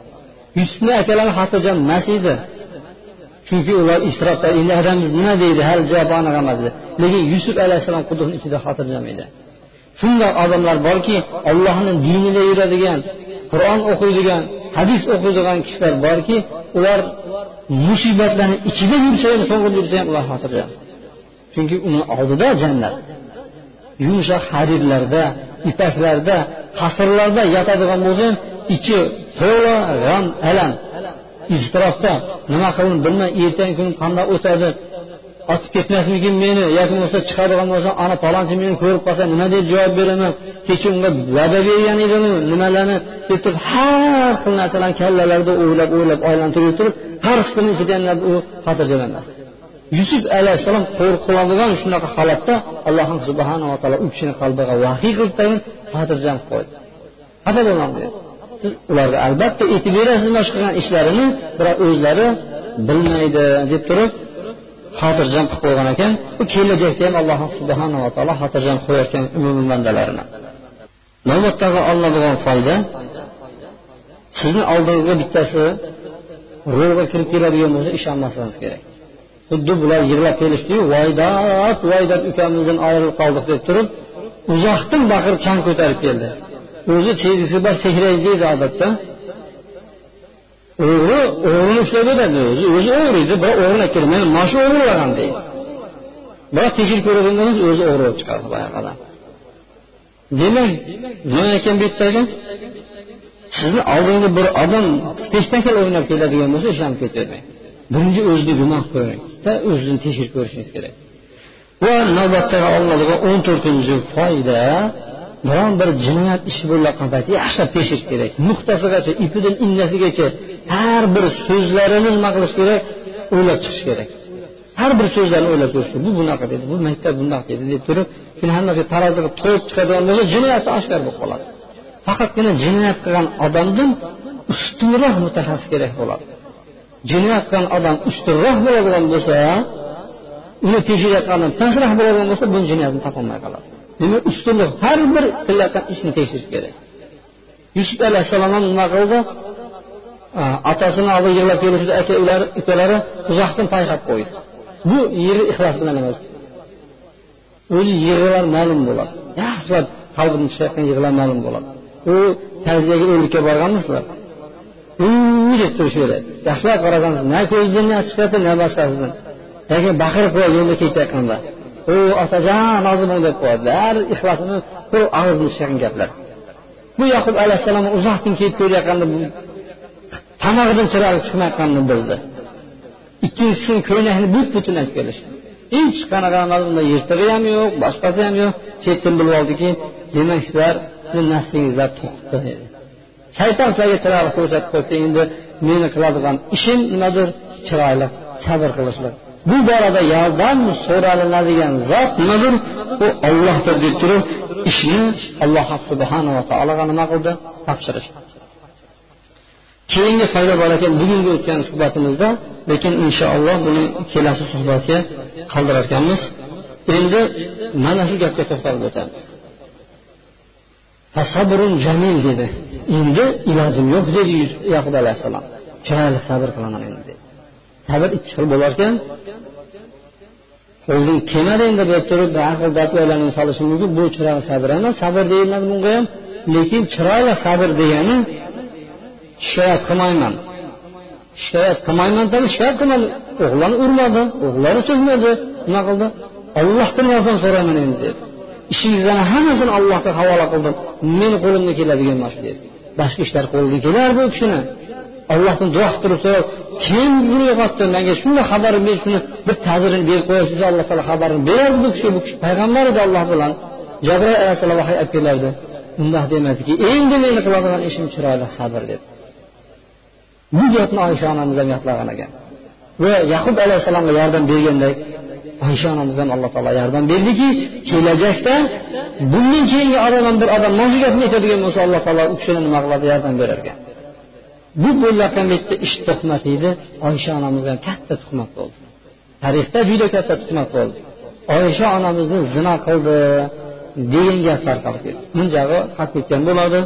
Yusufni akalari xotirjam emas edi. Chunki ular isrofda endi adamiz nima deydi hali javob aniq emas edi lekin yusuf alayhissalom quduqni ichida xotirjam edi. Shunday odamlar borki ollohni dinida yuradigan qur'on o'qiydigan hadis o'qiydigan kishilar borki ular musibatlarni ichida yursa ham so'ng'ida yursa ham ular xotirjam. Chunki uni oldida jannat. Yumshoq harirlarda ipaklarda qasrlarda yotadigan bo'lsa ham ichi to'la g'am alam. Iztirobda nima qilin bilmay ertangi kun qanday o'tadi otib ketmasmikin meni yoki bo'lmasa chiqadigan bo'lsa ana palonchi meni ko'rib qolsa nima deb javob beraman kecha unga va'da bergan edimu nimalarni deb turib har xil narsalarni kallalarida o'ylab o'ylab aylantirib turib har xil ichida u xotirjam emas. Yusuf alayhissalom qo'rqiladigan shunaqa holatda alloh subhanava taolo u kishini qalbiga vahiy qilib tagin xotirjam qo'ydi. Xafa bo'lmang dedi. Siz ularga albatta aytib berasiz mana shu qilgan ishlarini biroq o'zlari bilmaydi deb turib xotirjam qilib qo'ygan ekan. Bu kelajakda ham alloh subhanava taolo xotirjam qo'yarkan umumiy bandalarini. Navbatdagi olinadigan foyda sizni oldingizga bittasi ro'yga kirib keladigan bo'lsa ishonmasligingiz kerak. Xuddi bular yig'lab kelishdiyu voydat voydat ukamizdan ayrilib qoldik deb turib uzoqdan baqirib chang ko'tarib keldi. O'zi chegisi bor sehraydi deydi odatda. O'g'ri o'g'rini ushlab beradi o'zi o'zi o'g'ri edi biroq o'g'irlab keldi. Men mana shu o'g'irlagan deydi. Biroq tekshirib ko'radigan o'zi o'g'ri bo'lib chiqadi boyagi demak nima ekan bu yerdagi sizni oldingizga bir odam spektakl o'ynab keladigan bo'lsa ishonib ketavermang birinchi o'zni gunoh ko'ringda o'zini tekshirib ko'rishingiz kerak. Va navbatdagi olinadigan o'n to'rtinchi foyda biron bir jinoyat ishi bo'layotgan payt yaxshilab tekshirish kerak. Nuqtasigacha ipidan innasigacha har bir so'zlarini nima qilish kerak? O'ylab chiqish kerak. Har bir so'zlarni o'ylab ko'rish bu bunaqa dedi bu maktab bunaqa dedi deb turib keyin hammasiga taroziga to'yib chiqadigan bo'lsa jinoyati oshkor bo'lib qoladi. Faqatgina jinoyat qilgan odamdan ustunroq mutaxassis kerak bo'ladi. Jinoyat qilgan odam ustunroq bo'ladigan bo'lsa uni tekshirayotgan odam pastroq bo'ladigan bo'lsa bu jinoyatni topolmay qoladi. Demak ustunlik har bir qilayotgan ishni tekshirish kerak. Yusuf alayhissalom ham nima qildi otasini oldiga yig'lab kelishdi aka ular ukalari uzoqdan payqab qo'ydi. Bu yig'i ixlos bilan emas. O'zi yig'lar ma'lum bo'ladi. Yaxshilab qalbidan chiqayotgan yig'lar ma'lum bo'ladi. U ta'ziyaga o'likka borganmisizlar? Deb turaveradi yaxshilab qarasangiz na ko'zidan yosh chiqyapti na boshqasidan lekin baqirib qo'yadi yo'lda ketayotganda. U otajon rozi deb qo'yadilar ixlosini bir og'zidan chiqqan gaplar. Bu yoqub alayhissalom uzoqdan kelib ko'rayotganda tomog'idan chiroyi chiqmayotganini bildi. Ikkinchisi ko'ylakni but butun olib kelishdi. Hech qanaqa unda yirtig'i ham yo'q boshqasi ham yo'q. Chetdan bilib oldiki demak sizlar nafsingizlar to'qdi dedi. Shayton sizlarga chiroyli ko'rsatib qo'yibdi endi meni qiladigan ishim nimadir chiroyli sabr qilishlik bu borada yordam so'ralinadigan zot nimadir? U ollohdir deb turib ishni alloh subhanava taologa nima qildi? Topshirishdi. Keyingi foyda bor ekan bugungi o'tgan suhbatimizda lekin inshaalloh buni kelasi suhbatga qoldirar ekanmiz. Endi mana shu gapga to'xtalib o'tamiz. Tasabrun jamil dedi. Endi ilojim yo'q dedi yaqub alayhissalom. Chiroyli sabr qilaman endi dedi. Sabr ikki xil bo'lar ekan o'zing kelmadi endi deb turib aql dodlarni solishi mumkin. Bu chiroyli sabr emas. Sabr deyiladi bunga ham. Lekin chiroyli sabr degani shikoyat qilmayman. Shikoyat qilmayman dedi shikoyat qilmadi. O'g'lini urmadi. O'g'lini so'kmadi nima qildi? Ollohdan yordam so'rayman endi dedi ishingizlarni hammasini allohga havola qildim. Meni qo'limdan keladigan mana shu dedi boshqa ishlar qo'lidan kelardi u kishini. Allohdan duo qilib turib so'rab kim buni yo'qotdi? Menga shunday xabar ber shuni bir ta'zirini berib qo'yasiz alloh taolo xabarini berardi bu kishi bu kishi payg'ambar edi alloh bilan. Jabroil alayhissalom vahiy olib kelardi. Undoq demadiki endi meni qiladigan ishim chiroyli sabr dedi. Bu gapni oysha onamiz ham yodlagan ekan. Va yaqub alayhissalomga yordam bergandek oysha onamiz ham alloh taolo yordam berdiki kelajakda bundan keyingi odam ham bir odam mana shu gapni aytadigan bo'lsa alloh taolo u kishini nima qiladi? Yordam berar ekan bu bo'layotgan paytda ish tuhmat edi. Oysha onamiz ham katta tuhmat bo'ldi. Tarixda juda katta tuhmat bo'ldi. Oysha onamizni zino qildi degan gaplar qolib ketdi. Bunjog'i qolib ketgan bo'ladi.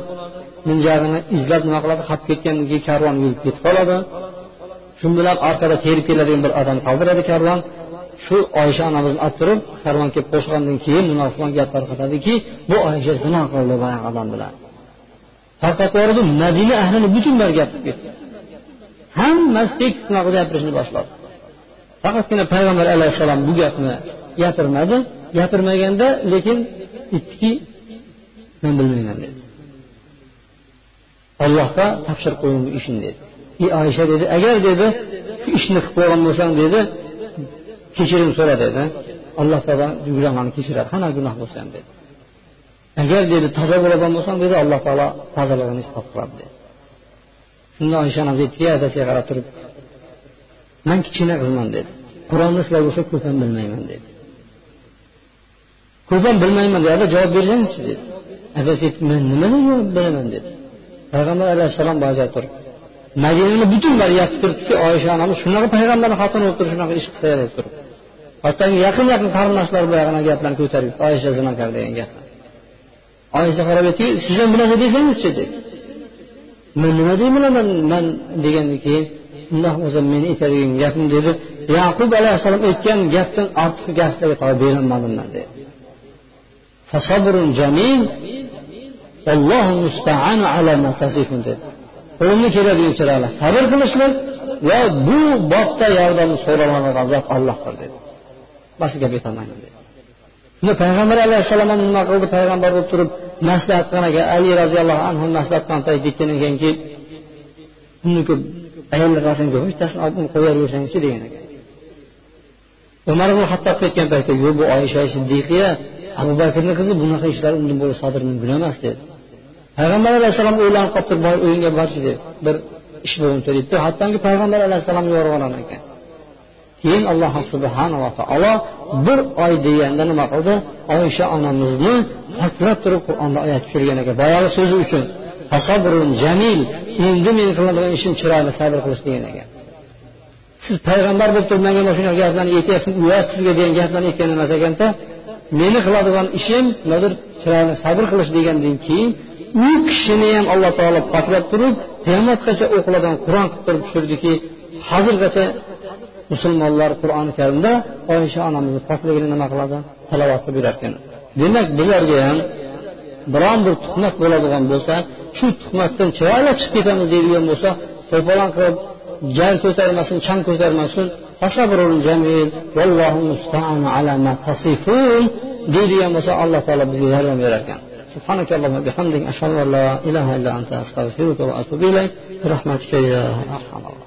Bunjog'ini izlab nima qiladi? Qolib ketgan keyin karvon yurib ketib qoladi. Shu bilan orqada terib keladigan bir odam qoldiradi karvon. Shu oysha onamizni olib turib karvon kelib qo'shgandan keyin munofiqon gap tarqatadiki bu oysha zino qildi boyagi odam bilan. Tarqatib madina ahlini butunlari gapirib ketdi hammasi tekis gapirishni boshladi. Faqatgina payg'ambar alayhissalom bu gapni gapirmadi. Gapirmaganda lekin aytdiki men bilmayman dedi. Allohga topshirib qo'ying bu ishni dedi. Ey oysha dedi. Agar dedi shu ishni qilib qo'ygan bo'lsang dedi kechirim so'ra dedi. Alloh taolo gunohlarni kechiradi. Qanaqa gunoh bo'lsa ham dedi. Agar dedi toza bo'ladigan bo'lsam dedi alloh taolo tozaligini isbot qiladi dedi. Shunda oysha onamiz aytdiki adasiga qarab turib man kichkina qizman dedi. Qur'onni sizlarga o'xshab ko'p ham bilmayman dedi. Ko'p ham bilmayman dedi. Ada javob bersangizchi dedi. Adasi aytdi man nimadan javob beraman dedi. Payg'ambar alayhissalom ba'zida turib madinani butun yopib turibdiki oysha onamiz shunaqa payg'ambarni xotini bo'lib turib shunaqa ish qilsa deb turib. Hatto yaqin yaqin qarindoshlar boyagina gaplarni ko'tarib oysha zinokor degan gapni oyisha qarab aytdiki siz ham bu narsa desangizchi dedi man nima deyman man degandan keyin undoq bo'lsa meni aytadigan gapim dedi. Yaqub alayhissalom aytgan gapdan ortiq gaplarga tavba berolmadim man dedi. Qo'limdan keladigan chiroyli sabr qilishlik va bu bobda yordam so'raladigan zot ollohdir dedi. Boshqa gap aytolmayman dedi. Shunda payg'ambar alayhissalom ham nima qildi? Payg'ambar bo'lib turib maslahat qilgan ekan ali roziyallohu anhu maslahat qilgan payt aytgandan keyinki uni ko'p ayollar rasm ko'p bittasini olib uni qo'yaversangchi degan ekan. Umar ibn hattob aytgan paytda yo'q bu oysha siddiqiya abu bakrni qizi bunaqa ishlar undan bo'lib sodir mumkin emas dedi. Payg'ambar alayhissalom o'ylanib qolib turib boy o'yinga borchi deb bir ish bo'libdi deydi hattoki payg'ambar alayhissalom yo'rg'anan ekan. Keyin alloh subhanava taolo bir oy deganda nima qildi? Oysha onamizni poklab turib qur'onda oyat tushirgan ekan boyagi so'zi uchun jamil endi men qiladigan ishim chiroyli sabr qilish degan ekan siz payg'ambar bo'lib turib manga mana shunaqa gaplarni aytyapsiz uyat sizga degan gaplarni aytgan emas ekanda meni qiladigan ishim nimadir chiroyli sabr qilish degandan keyin u kishini ham alloh taolo poklab turib qiyomatgacha o'qiladigan qur'on qilib turib tushirdiki hozirgacha musulmonlar qur'oni karimda oysha onamizni pokligini nima qiladi talovat qilib yurarkan demak bizlarga ham biron bir tuhmat bo'ladigan bo'lsa shu tuhmatdan chiroyli chiqib ketamiz deydigan bo'lsa to'polon qilib jan ko'tarmasin chang ko'tarmasin deydigan bo'lsa alloh taolo bizga yordam berar ekan سبحانك اللهم وبحمدك أشهد أن لا إله إلا أنت أستغفرك وأتوب إليك برحمتك يا أرحم الراحمين